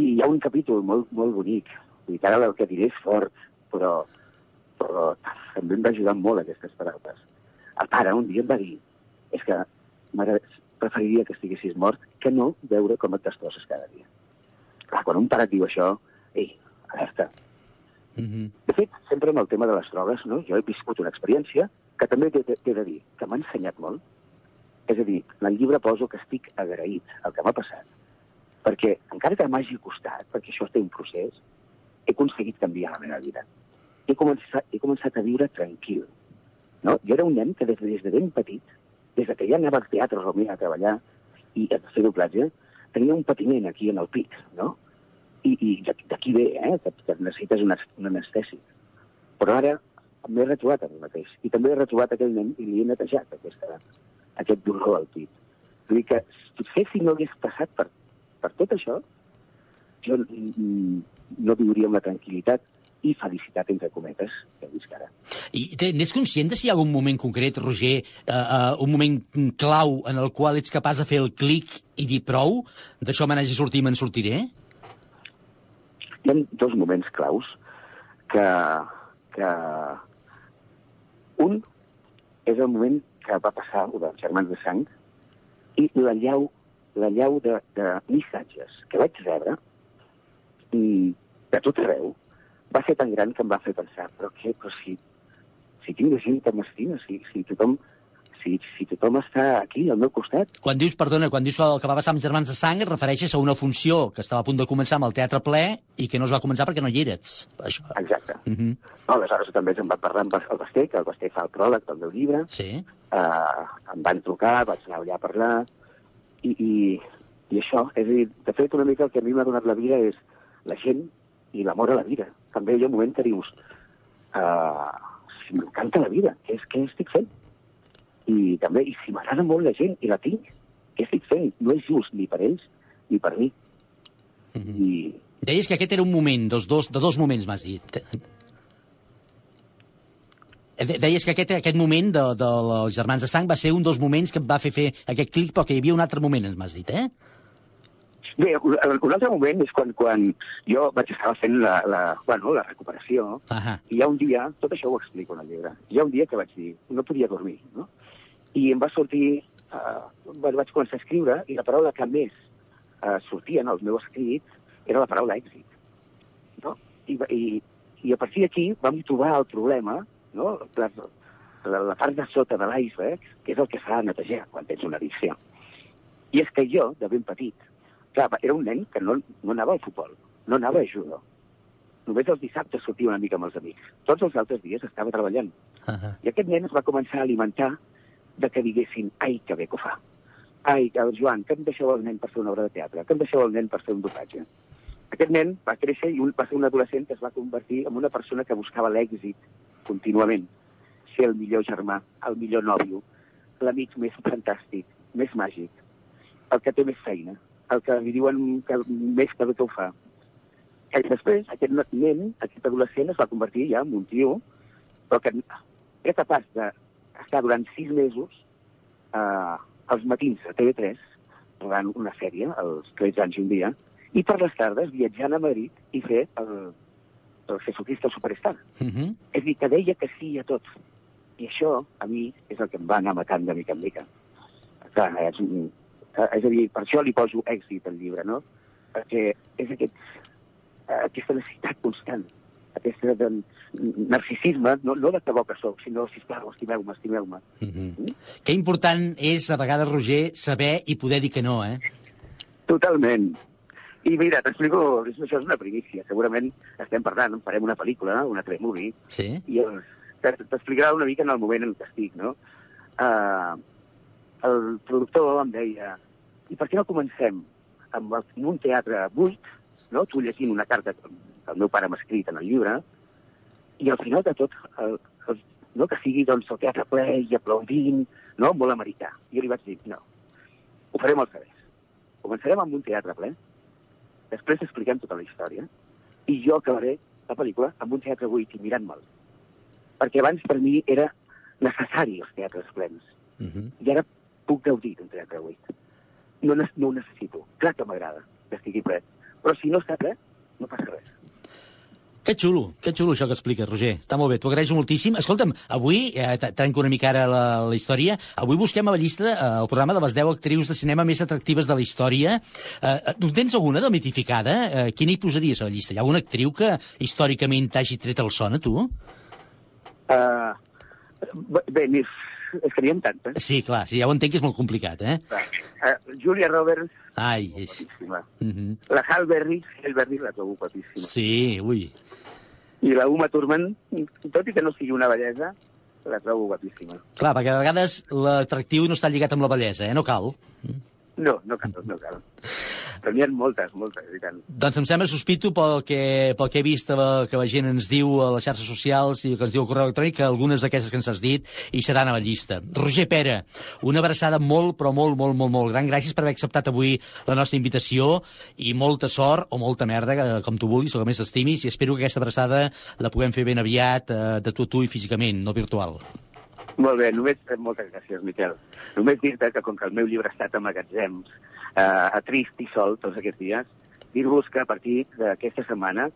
I hi ha un capítol molt, molt bonic, que ara el que diré és fort, però, però també em va ajudar molt aquestes paraules. El pare un dia em va dir, és que mare, preferiria que estiguessis mort que no veure com et destrosses cada dia. Clar, quan un pare et diu això, ei, alerta, Mm -hmm. de fet, sempre amb el tema de les drogues, no? jo he viscut una experiència que també t'he de dir, que m'ha ensenyat molt. És a dir, en el llibre poso que estic agraït al que m'ha passat, perquè encara que m'hagi costat, perquè això té un procés, he aconseguit canviar la meva vida. He començat, he començat a viure tranquil. No? Jo era un nen que des, des de ben petit, des de que ja anava al teatre Romea a treballar i a fer doblatge, tenia un patiment aquí en el pit, no? I, i d'aquí ve, eh, que, que necessites un, ast- un anestèsic. Però ara m'he retrobat a mi mateix. I també he retrobat aquell nen i li he netejat aquesta, aquest dolor al pit. Vull dir que, potser si no hagués passat per, per tot això, jo no viuria amb la tranquil·litat i felicitat, entre cometes, que visc ara. I n'és conscient de si hi ha algun moment concret, Roger, eh, eh, un moment clau en el qual ets capaç de fer el clic i dir prou, d'això me n'hagi i me'n sortiré? Hi ha dos moments claus que, que... Un és el moment que va passar el dels germans de sang i la llau, la llau de, de missatges que vaig rebre i de tot arreu va ser tan gran que em va fer pensar però què, però si, si tinc gent que m'estima, si, si tothom si, si tothom està aquí al meu costat, Quan dius, perdona, quan dius el que va passar amb Germans de Sang, et refereixes a una funció que estava a punt de començar amb el Teatre Ple i que no es va començar perquè no hi eres. Això. Exacte. Uh -huh. No, aleshores també em va parlar amb el Basté, que el Basté fa el pròleg del meu llibre. Sí. Uh, em van trucar, vaig anar allà a parlar, i, i, i això, és a dir, de fet, una mica el que a mi m'ha donat la vida és la gent i l'amor a la vida. També hi ha un moment que dius, uh, si m'encanta la vida, què, és, què estic fent? I també, i si m'agrada molt la gent i la tinc, què estic fent? No és just ni per ells ni per mi. I Deies que aquest era un moment, dos, dos, de dos moments, m'has dit. De- Deies que aquest, aquest moment de, de els Germans de Sang va ser un dels moments que et va fer fer aquest clic, però que hi havia un altre moment, ens m'has dit, eh? Bé, un, un altre moment és quan, quan jo vaig estar fent la, la, bueno, la recuperació Ahà. i hi ha un dia, tot això ho explico en el llibre, hi ha un dia que vaig dir, no podia dormir, no? I em va sortir, uh, vaig començar a escriure i la paraula que més uh, sortia en els meus escrits era la paraula èxit, no? I, i, i a partir d'aquí vam trobar el problema, no? La, la, la part de sota de l'iceberg, que és el que s'ha de netejar quan tens una addicció. I és que jo, de ben petit, clar, era un nen que no, no anava al futbol, no anava a judo. Només els dissabtes sortia una mica amb els amics. Tots els altres dies estava treballant. Ahà. I aquest nen es va començar a alimentar de que diguessin, ai, que bé que ho fa. Ai, que Joan, que em deixeu el nen per fer una obra de teatre, que em deixeu el nen per fer un doblatge. Aquest nen va créixer i un, va ser un adolescent que es va convertir en una persona que buscava l'èxit contínuament. Ser el millor germà, el millor nòvio, l'amic més fantàstic, més màgic, el que té més feina, el que li diuen que més que bé que ho fa. I després, aquest nen, aquest adolescent, es va convertir ja en un tio, però que era capaç d'estar durant sis mesos eh, als matins a TV3, rodant una sèrie, els 13 anys i un dia, i per les tardes viatjant a Madrid i fer el, el Jesucristo Superstar. Uh -huh. És a dir, que deia que sí a tot. I això, a mi, és el que em va anar matant de mica en mica. Clar, és, un- és a dir, per això li poso èxit al llibre, no? Perquè és aquest, eh, aquesta necessitat constant, aquesta de, narcisisme, no, no de que bo que sóc, sinó, sisplau, estimeu-me, estimeu-me. Uh -huh. Que important és, a vegades, Roger, saber i poder dir que no, eh? Totalment. I mira, t'explico, això és una primícia. Segurament estem parlant, farem una pel·lícula, una telemovie, Sí. i t'explicarà una mica en el moment en què estic, no? Uh, el productor em deia, i per què no comencem amb, el, amb un teatre buit, no? tu llegint una carta el meu pare m'ha escrit en el llibre, i al final de tot, el, el, no que sigui doncs, el teatre ple i aplaudint, no? molt americà. Jo li vaig dir, no, ho farem al revés. Començarem amb un teatre ple, després expliquem tota la història, i jo acabaré la pel·lícula amb un teatre buit i mirant-me'l. Perquè abans per mi era necessari els teatres plens. Uh -huh. I ara puc gaudir d'un teatre buit. No, no ho necessito. Clar que m'agrada que estigui ple. Però si no està ple, no passa res. Que xulo, que xulo això que expliques, Roger. Està molt bé, t'ho agraeixo moltíssim. Escolta'm, avui, eh, trenco una mica ara la, la història, avui busquem a la llista eh, el programa de les 10 actrius de cinema més atractives de la història. Eh, eh, en tens alguna de mitificada? Eh, quina hi posaries a la llista? Hi ha alguna actriu que històricament t'hagi tret el son a tu? Uh, bé, més, és que n'hi ha tantes. Sí, clar, sí, ja ho entenc que és molt complicat, eh? Uh, Julia Roberts, Ai, és... Uh -huh. La Hal Berry, Hal Berry la trobo guapíssima. Sí, ui. I la Uma Thurman, tot i que no sigui una bellesa, la trobo guapíssima. Clar, perquè a vegades l'atractiu no està lligat amb la bellesa, eh? No cal. No, no cal, no cal. Però n'hi ha moltes, moltes, i tant. Doncs em sembla, sospito, pel que, pel que he vist eh, que la gent ens diu a les xarxes socials i que ens diu al correu electrònic, que algunes d'aquestes que ens has dit hi seran a la llista. Roger Pera, una abraçada molt, però molt, molt, molt, molt gran. Gràcies per haver acceptat avui la nostra invitació i molta sort o molta merda, eh, com tu vulguis, o que més estimis, i espero que aquesta abraçada la puguem fer ben aviat eh, de tu a tu i físicament, no virtual. Molt bé, només, eh, moltes gràcies, Miquel. Només dir-te que com que el meu llibre ha estat a magatzems, eh, a trist i sol tots aquests dies, dir-vos que a partir d'aquesta setmana,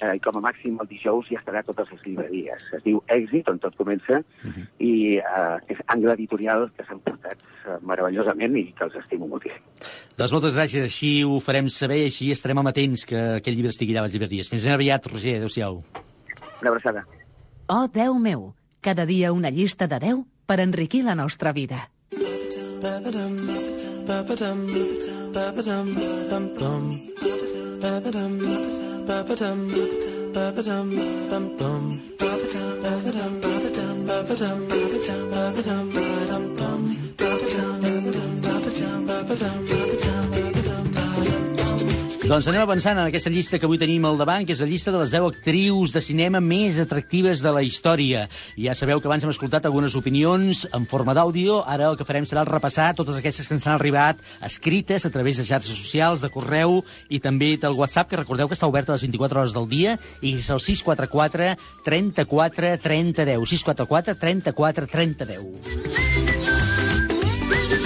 eh, i com a màxim el dijous, ja estarà a totes les llibreries. Es diu Èxit, on tot comença, i eh, és angle editorial que s'han portat eh, meravellosament i que els estimo moltíssim. Doncs moltes gràcies, així ho farem saber i així estarem amatents que aquest llibre estigui allà a les llibreries. Fins ben aviat, Roger, adéu-siau. Una abraçada. Oh, Déu meu, cada dia una llista de 10 per enriquir la nostra vida. Ba-ba-dum, doncs anem avançant en aquesta llista que avui tenim al davant, que és la llista de les 10 actrius de cinema més atractives de la història. Ja sabeu que abans hem escoltat algunes opinions en forma d'àudio, ara el que farem serà repassar totes aquestes que ens han arribat escrites a través de xarxes socials, de correu i també del WhatsApp, que recordeu que està obert a les 24 hores del dia, i és el 644 34 30 10. 644 34 30 10.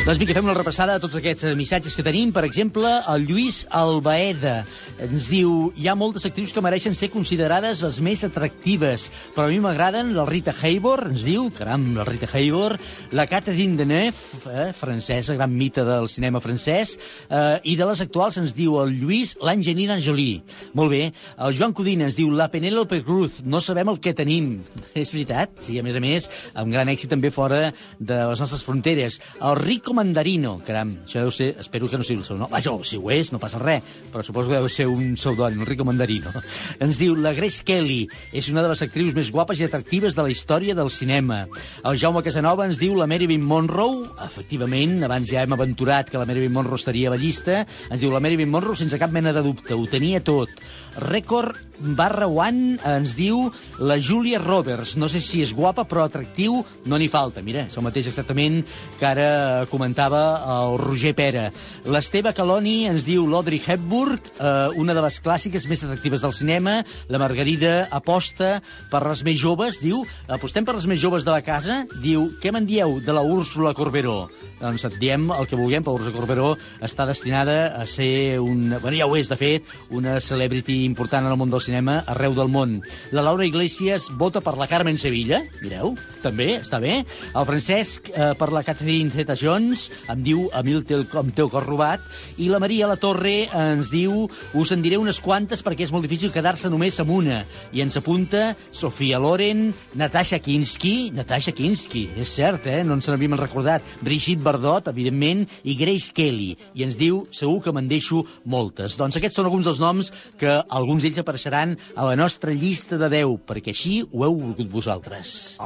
Doncs vinga, fem una repassada de tots aquests eh, missatges que tenim. Per exemple, el Lluís Albaeda ens diu hi ha moltes actrius que mereixen ser considerades les més atractives, però a mi m'agraden la Rita Hayworth, ens diu, caram, la Rita Hayworth, la Catherine Deneuve, eh, francesa, gran mite del cinema francès, eh, i de les actuals ens diu el Lluís l'Angelina Jolie. Molt bé. El Joan Codina ens diu la Penélope Cruz, no sabem el que tenim. [laughs] És veritat, sí, a més a més, amb gran èxit també fora de les nostres fronteres. El Rico Mandarino, caram, això deu ser, espero que no sigui el seu nom. Vaja, si ho és, no passa res, però suposo que deu ser un pseudònim, el Rico Mandarino. [laughs] Ens diu, la Grace Kelly és una de les actrius més guapes i atractives de la història del cinema. El Jaume Casanova ens diu la Marilyn Monroe, efectivament, abans ja hem aventurat que la Marilyn Monroe estaria a la llista, ens diu la Marilyn Monroe sense cap mena de dubte, ho tenia tot. Rècord barra one ens diu la Julia Roberts. No sé si és guapa, però atractiu no n'hi falta. Mira, és el mateix exactament que ara comentava el Roger Pera. L'Esteve Caloni ens diu l'Audrey Hepburn, eh, una de les clàssiques més atractives del cinema. La Margarida aposta per les més joves, diu, apostem per les més joves de la casa, diu, què me'n dieu de la Úrsula Corberó? Doncs et diem el que vulguem, però Úrsula Corberó està destinada a ser un... Bueno, ja ho és, de fet, una celebrity important en el món del cinema arreu del món. La Laura Iglesias vota per la Carmen Sevilla, mireu, també, està bé. El Francesc eh, per la Catherine Zeta-Jones, em diu a mi el teu, teu cor robat, i la Maria La Torre ens diu us en diré unes quantes perquè és molt difícil quedar-se només amb una. I ens apunta Sofia Loren, Natasha Kinski, Natasha Kinski, és cert, eh? no ens n'havíem recordat, Brigitte Bardot, evidentment, i Grace Kelly. I ens diu, segur que me'n deixo moltes. Doncs aquests són alguns dels noms que alguns d'ells apareixeran a la nostra llista de 10, perquè així ho heu volgut vosaltres.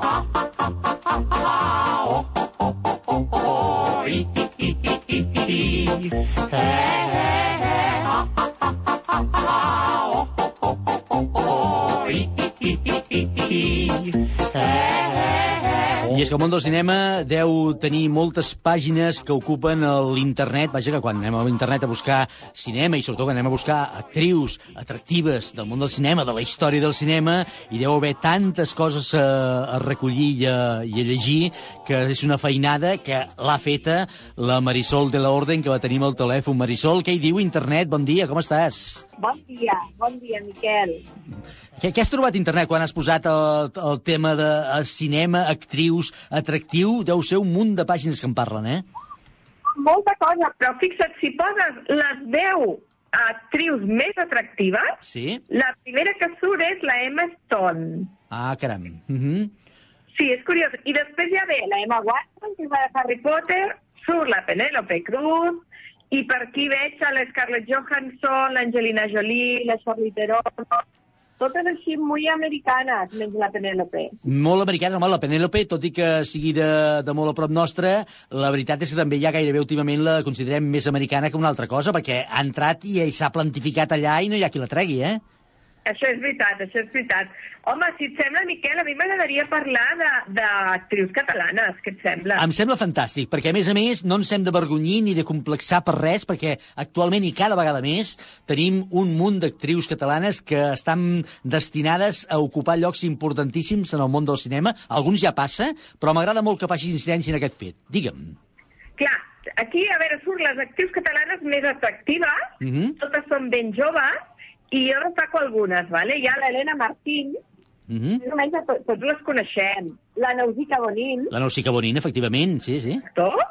I és que el món del cinema deu tenir moltes pàgines que ocupen l'internet. Vaja, que quan anem a l'internet a buscar cinema i sobretot quan anem a buscar actrius atractives del món del cinema, de la història del cinema, hi deu haver tantes coses a, a recollir i a, i a llegir que és una feinada que l'ha feta la Marisol de la Orden, que va tenir al telèfon. Marisol, què hi diu internet? Bon dia, com estàs? Bon dia, bon dia, Miquel. Què, què has trobat a internet quan has posat el, el tema de eh, cinema, actrius, atractiu? Deu ser un munt de pàgines que en parlen, eh? Molta cosa, però fixa't, si poses les 10 actrius més atractives, Sí? la primera que surt és la Emma Stone. Ah, caram. Uh -huh. Sí, és curiós. I després ja ve la Emma Watson, que és la de Harry Potter, surt la Penélope Cruz, i per aquí veig a la Scarlett Johansson, l'Angelina Jolie, la Charlize Theron, totes així muy americanes, menys la Penélope. Molt americana, home, la Penélope, tot i que sigui de, de molt a prop nostre, la veritat és que també ja gairebé últimament la considerem més americana que una altra cosa, perquè ha entrat i s'ha plantificat allà i no hi ha qui la tregui, eh? Això és veritat, això és veritat. Home, si et sembla, Miquel, a mi m'agradaria parlar de- d'actrius catalanes, què et sembla? Em sembla fantàstic, perquè a més a més no ens hem de vergonyir ni de complexar per res, perquè actualment i cada vegada més tenim un munt d'actrius catalanes que estan destinades a ocupar llocs importantíssims en el món del cinema. Alguns ja passa, però m'agrada molt que faci incidència en aquest fet. Digue'm. Clar, aquí, a veure, surt les actrius catalanes més atractives, Mhm. totes són ben joves, i jo destaco algunes, vale? Hi ha l'Helena Martín, Mhm. més o menys to- tots les coneixem. La Nausica Bonin, La Nausica Bonin, efectivament, sí, sí. tots.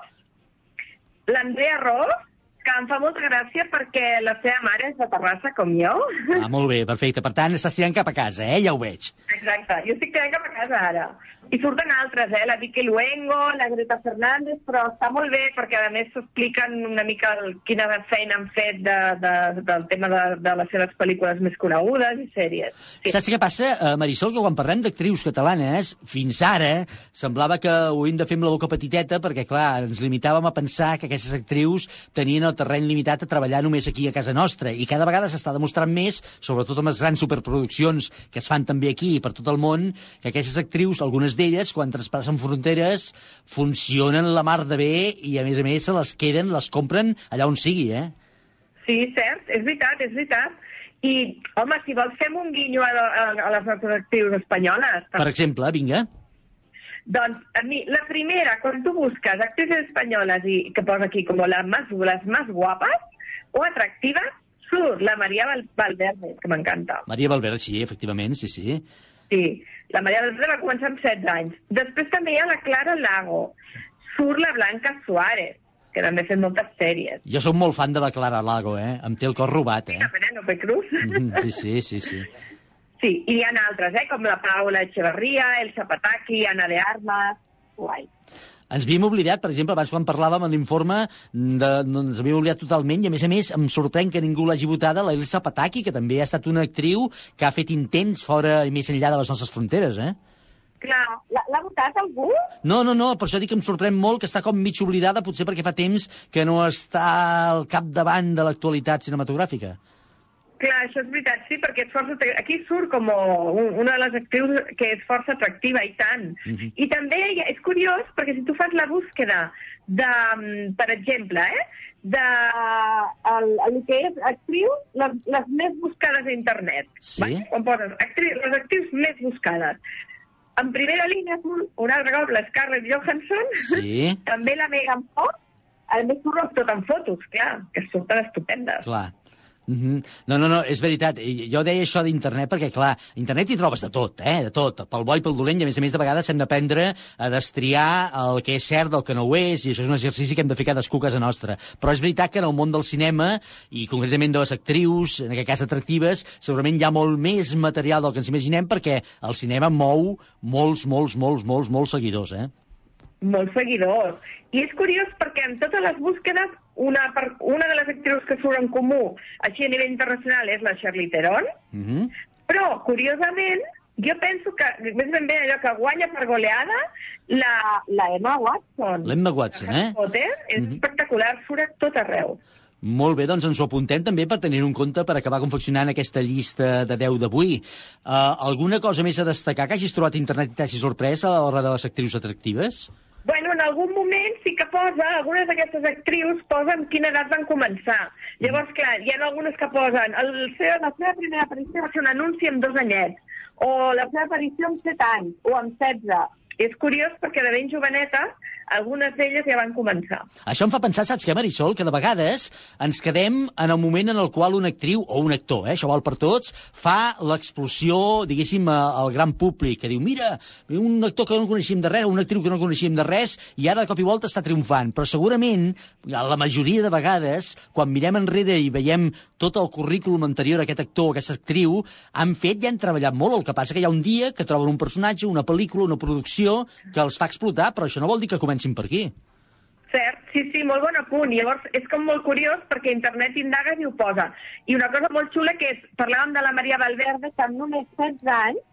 L'Andrea Ros, que em fa molta gràcia perquè la seva mare és de Terrassa, com jo. Ah, molt bé, perfecte. Per tant, estàs tirant cap a casa, eh? Ja ho veig. Exacte, jo estic tirant cap a casa ara. I surten altres, eh? La Vicky Luengo, la Greta Fernández, però està molt bé perquè a més s'expliquen una mica el, quina feina han fet de, de, del tema de, de les seves pel·lícules més conegudes i sèries. Sí. Saps què passa, eh, Marisol, que quan parlem d'actrius catalanes, fins ara semblava que ho hem de fer amb la boca petiteta perquè, clar, ens limitàvem a pensar que aquestes actrius tenien el terreny limitat a treballar només aquí a casa nostra i cada vegada s'està demostrant més, sobretot amb les grans superproduccions que es fan també aquí i per tot el món, que aquestes actrius, algunes d'elles, quan traspassen fronteres, funcionen la mar de bé i, a més a més, se les queden, les compren allà on sigui, eh? Sí, cert, és veritat, és veritat. I, home, si vols fem un guinyo a, a, a les nostres actrius espanyoles. Per exemple, vinga. Doncs, a mi, la primera, quan tu busques actrices espanyoles i que posa aquí com las más, las más guapas o atractivas, surt la María Val Valverde, que m'encanta. Maria Valverde, sí, efectivament, sí, sí. Sí, la Maria Valverde va començar amb 16 anys. Després també hi ha la Clara Lago. Surt la Blanca Suárez, que també ha fet moltes sèries. Jo sóc molt fan de la Clara Lago, eh? Em té el cor robat, eh? La Penélope Cruz. Mm, sí, sí, sí, sí. Sí, i hi ha altres, eh? com la Paula Echeverría, el Zapataki, Ana de Armas... Guai. Ens havíem oblidat, per exemple, abans quan parlàvem en l'informe, no, ens havíem oblidat totalment, i a més a més em sorprèn que ningú l'hagi votada, la Elsa Pataki, que també ha estat una actriu que ha fet intents fora i més enllà de les nostres fronteres, eh? Clar, l'ha votat algú? No, no, no, per això dic que em sorprèn molt que està com mig oblidada, potser perquè fa temps que no està al capdavant de l'actualitat cinematogràfica. Clar, això és veritat, sí, perquè és força... Aquí surt com un- una de les actrius que és força atractiva, i tant. Mhm. I també és curiós, perquè si tu fas la búsqueda de, mm, per exemple, eh, de el, el que és actriu, les, les més buscades a internet. Sí. Vale? Quan poses actriu, les actrius més buscades. En primera línia un altre cop la Scarlett Johansson, Sí. [laughs] també la Megan Fox, a més surt tot en fotos, clar, que surten estupendes. Clar. Mm -hmm. No, no, no, és veritat. Jo deia això d'internet perquè, clar, internet hi trobes de tot, eh? De tot. Pel bo i pel dolent, i a més a més de vegades hem d'aprendre a destriar el que és cert del que no ho és, i això és un exercici que hem de fer cadascú a casa nostra. Però és veritat que en el món del cinema, i concretament de les actrius, en aquest cas atractives, segurament hi ha molt més material del que ens imaginem perquè el cinema mou molts, molts, molts, molts, molts seguidors, eh? molts seguidors. I és curiós perquè en totes les búsquedes una, per, una de les actrius que surt en comú així a nivell internacional és la Charlize Theron, Mm -hmm. però, curiosament, jo penso que, més ben bé allò que guanya per goleada, la, la Emma Watson. L'Emma Watson, eh? Potter és Mhm. espectacular, surt a tot arreu. Molt bé, doncs ens ho apuntem també per tenir-ho en compte per acabar confeccionant aquesta llista de 10 d'avui. Uh, alguna cosa més a destacar que hagis trobat a internet i t'hagi sorprès a l'hora de les actrius atractives? En algun moment sí que posa, algunes d'aquestes actrius posen quina edat van començar. Llavors, clar, hi ha algunes que posen el seu, la seva primera aparició va ser un anunci amb dos anyets, o la seva aparició amb 7 anys, o amb 16. És curiós perquè de ben jovenetes, algunes d'elles ja van començar. Això em fa pensar, saps què, Marisol? Que de vegades ens quedem en el moment en el qual una actriu, o un actor, eh, això val per tots, fa l'explosió, diguéssim, a- al gran públic, que diu, mira, un actor que no coneixíem de res, una actriu que no coneixíem de res, i ara de cop i volta està triomfant. Però segurament, la majoria de vegades, quan mirem enrere i veiem tot el currículum anterior a aquest actor o aquesta actriu, han fet i han treballat molt. El que passa que hi ha un dia que troben un personatge, una pel·lícula, una producció, que els fa explotar, però això no vol dir que comencin per aquí. Cert, sí, sí, molt bon apunt. Llavors, és com molt curiós perquè internet indagues i ho posa. I una cosa molt xula que és, parlàvem de la Maria Valverde, que amb només 16 anys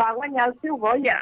va guanyar el seu Goya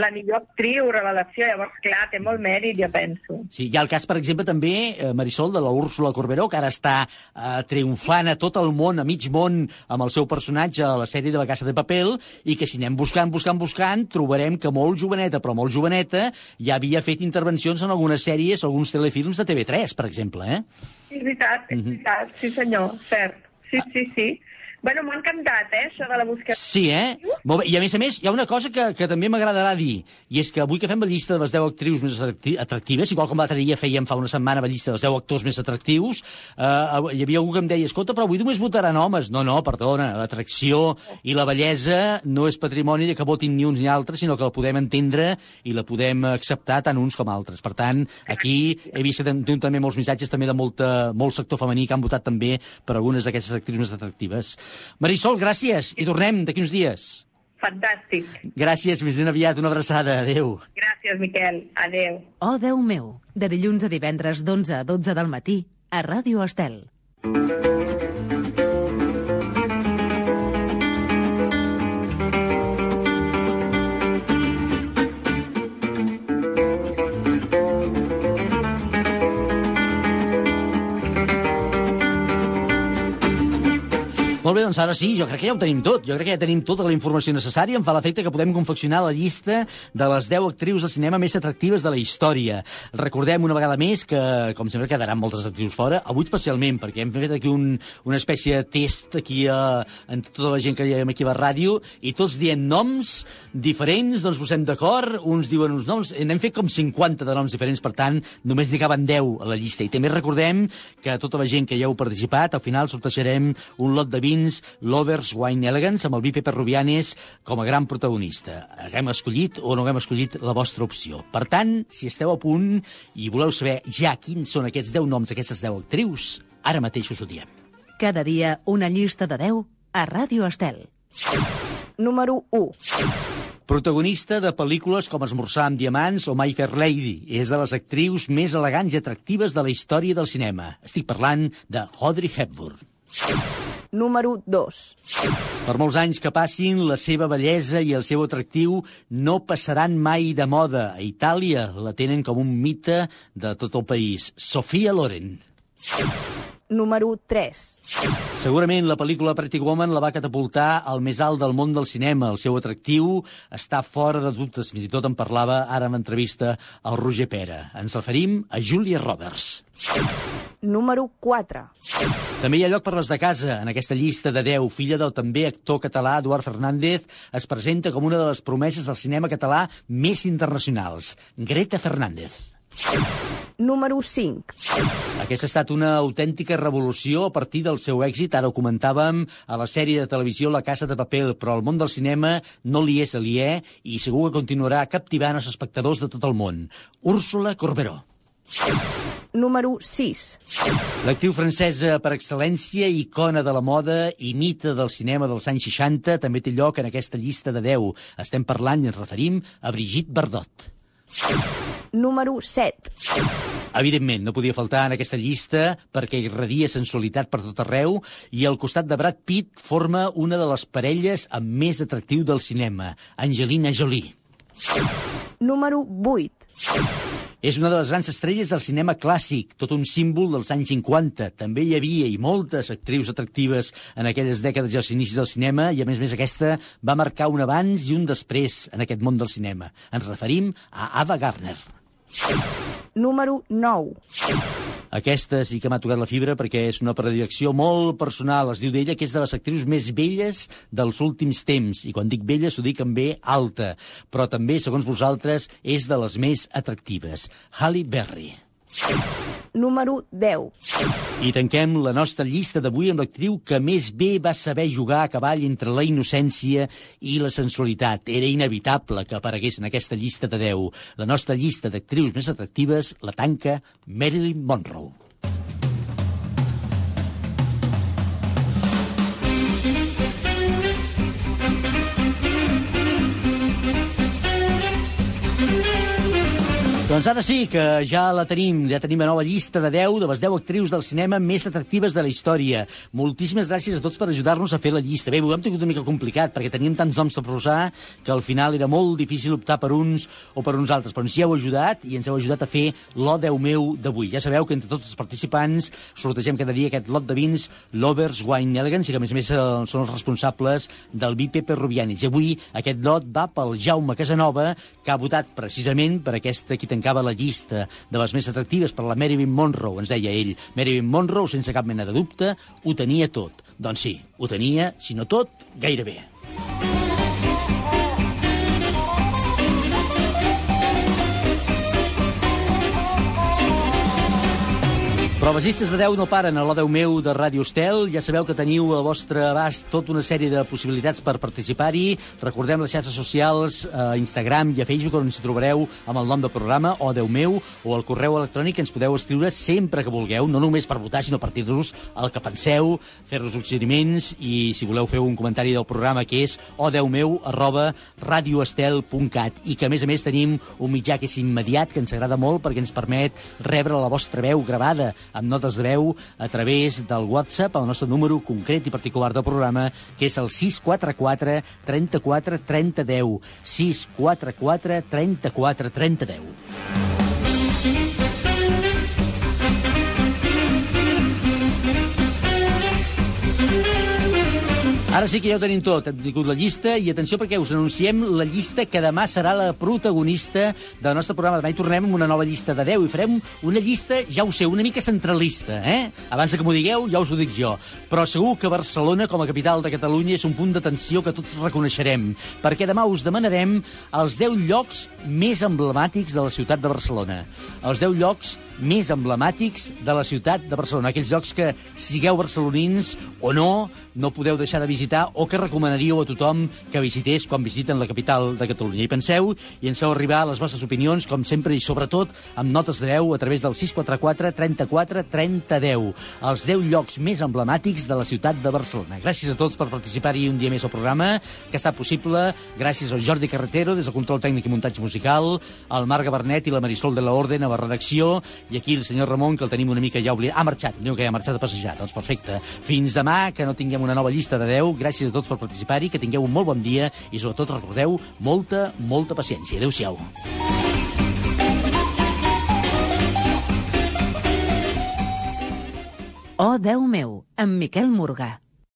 la millor actriu, revelació. Llavors, clar, té molt mèrit, jo penso. Sí, hi ha el cas, per exemple, també, eh, Marisol, de la Úrsula Corberó, que ara està eh, triomfant a tot el món, a mig món, amb el seu personatge a la sèrie de la Casa de Papel, i que si anem buscant, buscant, buscant, trobarem que molt joveneta, però molt joveneta, ja havia fet intervencions en algunes sèries, alguns telefilms de TV3, per exemple, eh? Sí, és veritat, és Mhm. veritat. Sí, senyor, cert. Sí, sí, sí. Bueno, m'ha encantat, eh, això de la búsqueda. Sí, eh? Molt bé. I a més a més, hi ha una cosa que, que també m'agradarà dir, i és que avui que fem la llista de les 10 actrius més atracti- atractives, igual com l'altre dia fèiem fa una setmana la llista dels 10 actors més atractius, eh, hi havia algú que em deia, escolta, però avui només votaran homes. No, no, perdona, l'atracció i la bellesa no és patrimoni de que votin ni uns ni altres, sinó que la podem entendre i la podem acceptar tant uns com altres. Per tant, aquí he vist també molts missatges també de molta, molt sector femení que han votat també per algunes d'aquestes actrius més atractives. Marisol, gràcies, i tornem d'aquí uns dies. Fantàstic. Gràcies, més ben aviat, una abraçada. Adéu. Gràcies, Miquel. Adéu. Oh, Déu meu, de dilluns a divendres d'11 a 12 del matí a Ràdio Estel. Molt bé, doncs ara sí, jo crec que ja ho tenim tot. Jo crec que ja tenim tota la informació necessària. Em fa l'efecte que podem confeccionar la llista de les 10 actrius de cinema més atractives de la història. Recordem una vegada més que, com sempre, quedaran moltes actrius fora, avui especialment, perquè hem fet aquí un, una espècie de test aquí a, en tota la gent que hi ha aquí a la ràdio, i tots dient noms diferents, doncs posem d'acord, uns diuen uns noms, n'hem fet com 50 de noms diferents, per tant, només n'hi caben 10 a la llista. I també recordem que tota la gent que hi heu participat, al final sortejarem un lot de vins Lovers Wine Elegance amb el vi Pepe Rubianes com a gran protagonista. Haguem escollit o no haguem escollit la vostra opció. Per tant, si esteu a punt i voleu saber ja quins són aquests 10 noms d'aquestes 10 actrius, ara mateix us ho diem. Cada dia una llista de 10 a Ràdio Estel. Número 1. Protagonista de pel·lícules com Esmorzar amb diamants o My Fair Lady. És de les actrius més elegants i atractives de la història del cinema. Estic parlant de Audrey Hepburn. Número 2. Per molts anys que passin, la seva bellesa i el seu atractiu no passaran mai de moda. A Itàlia la tenen com un mite de tot el país. Sofia Loren. Número 3. Segurament la pel·lícula Pretty Woman la va catapultar al més alt del món del cinema. El seu atractiu està fora de dubtes. Fins i tot en parlava ara en entrevista al Roger Pera. Ens referim a Julia Roberts. Número 4. També hi ha lloc per les de casa. En aquesta llista de 10, filla del també actor català Eduard Fernández, es presenta com una de les promeses del cinema català més internacionals. Greta Fernández. Número 5. Aquesta ha estat una autèntica revolució a partir del seu èxit, ara ho comentàvem, a la sèrie de televisió La Casa de Paper, però el món del cinema no li és aliè i segur que continuarà captivant els espectadors de tot el món. Úrsula Corberó. Número 6. L'actriu francesa per excel·lència, icona de la moda i mite del cinema dels anys 60, també té lloc en aquesta llista de 10. Estem parlant i ens referim a Brigitte Bardot. Número 7. Evidentment, no podia faltar en aquesta llista perquè irradia sensualitat per tot arreu i al costat de Brad Pitt forma una de les parelles amb més atractiu del cinema, Angelina Jolie. Número 8. És una de les grans estrelles del cinema clàssic, tot un símbol dels anys 50. També hi havia i moltes actrius atractives en aquelles dècades i als inicis del cinema, i a més a més aquesta va marcar un abans i un després en aquest món del cinema. Ens referim a Ava Gardner. Número 9. Aquesta sí que m'ha tocat la fibra perquè és una predilecció molt personal. Es diu d'ella que és de les actrius més belles dels últims temps. I quan dic belles ho dic amb B alta. Però també, segons vosaltres, és de les més atractives. Halle Berry. Número 10. I tanquem la nostra llista d'avui amb l'actriu que més bé va saber jugar a cavall entre la innocència i la sensualitat. Era inevitable que aparegués en aquesta llista de 10. La nostra llista d'actrius més atractives la tanca Marilyn Monroe. Doncs ara sí, que ja la tenim, ja tenim la nova llista de 10 de les 10 actrius del cinema més atractives de la història. Moltíssimes gràcies a tots per ajudar-nos a fer la llista. Bé, ho hem tingut una mica complicat, perquè teníem tants noms a posar que al final era molt difícil optar per uns o per uns altres, però ens hi heu ajudat i ens heu ajudat a fer l'O 10 meu d'avui. Ja sabeu que entre tots els participants sortegem cada dia aquest lot de vins Lovers Wine Elegance i que a més a més eh, són els responsables del vi Pepe Rubianis. I avui aquest lot va pel Jaume Casanova, que ha votat precisament per aquesta qui tancava la llista de les més atractives per la Marilyn Monroe, ens deia ell. Marilyn Monroe, sense cap mena de dubte, ho tenia tot. Doncs sí, ho tenia, si no tot, gairebé. Però les llistes de 10 no paren a l'Odeu meu de Ràdio Estel. Ja sabeu que teniu a vostre abast tota una sèrie de possibilitats per participar-hi. Recordem les xarxes socials, a Instagram i a Facebook, on ens trobareu amb el nom del programa, o Déu meu, o el correu electrònic que ens podeu escriure sempre que vulgueu, no només per votar, sinó per dir-nos el que penseu, fer-nos suggeriments i, si voleu fer un comentari del programa, que és odeumeu arroba radioestel.cat i que, a més a més, tenim un mitjà que és immediat, que ens agrada molt perquè ens permet rebre la vostra veu gravada amb notes de veu a través del WhatsApp, el nostre número concret i particular del programa, que és el 644 34 30 10. 644 34 30 10. Ara sí que ja ho tenim tot. Hem tingut la llista i atenció perquè us anunciem la llista que demà serà la protagonista del nostre programa. Demà hi tornem amb una nova llista de 10 i farem una llista, ja ho sé, una mica centralista, eh? Abans que m'ho digueu, ja us ho dic jo. Però segur que Barcelona, com a capital de Catalunya, és un punt d'atenció que tots reconeixerem, perquè demà us demanarem els 10 llocs més emblemàtics de la ciutat de Barcelona. Els 10 llocs més emblemàtics de la ciutat de Barcelona. Aquells llocs que, sigueu barcelonins o no, no podeu deixar de visitar o que recomanaríeu a tothom que visités quan visiten la capital de Catalunya. I penseu i ens feu arribar les vostres opinions, com sempre, i sobretot amb notes de 10 a través del 644 34 30 10. Els 10 llocs més emblemàtics de la ciutat de Barcelona. Gràcies a tots per participar-hi un dia més al programa, que estat possible gràcies al Jordi Carretero, des del control tècnic i muntatge musical, al Marc Gabernet i la Marisol de la Orden a la redacció, i aquí el senyor Ramon, que el tenim una mica ja oblidat. Ha marxat, diu que ha marxat a passejar. Doncs perfecte. Fins demà, que no tinguem una nova llista de 10. Gràcies a tots per participar-hi, que tingueu un molt bon dia i sobretot recordeu molta, molta paciència. Adéu-siau. Oh, Déu meu, amb Miquel Morgà.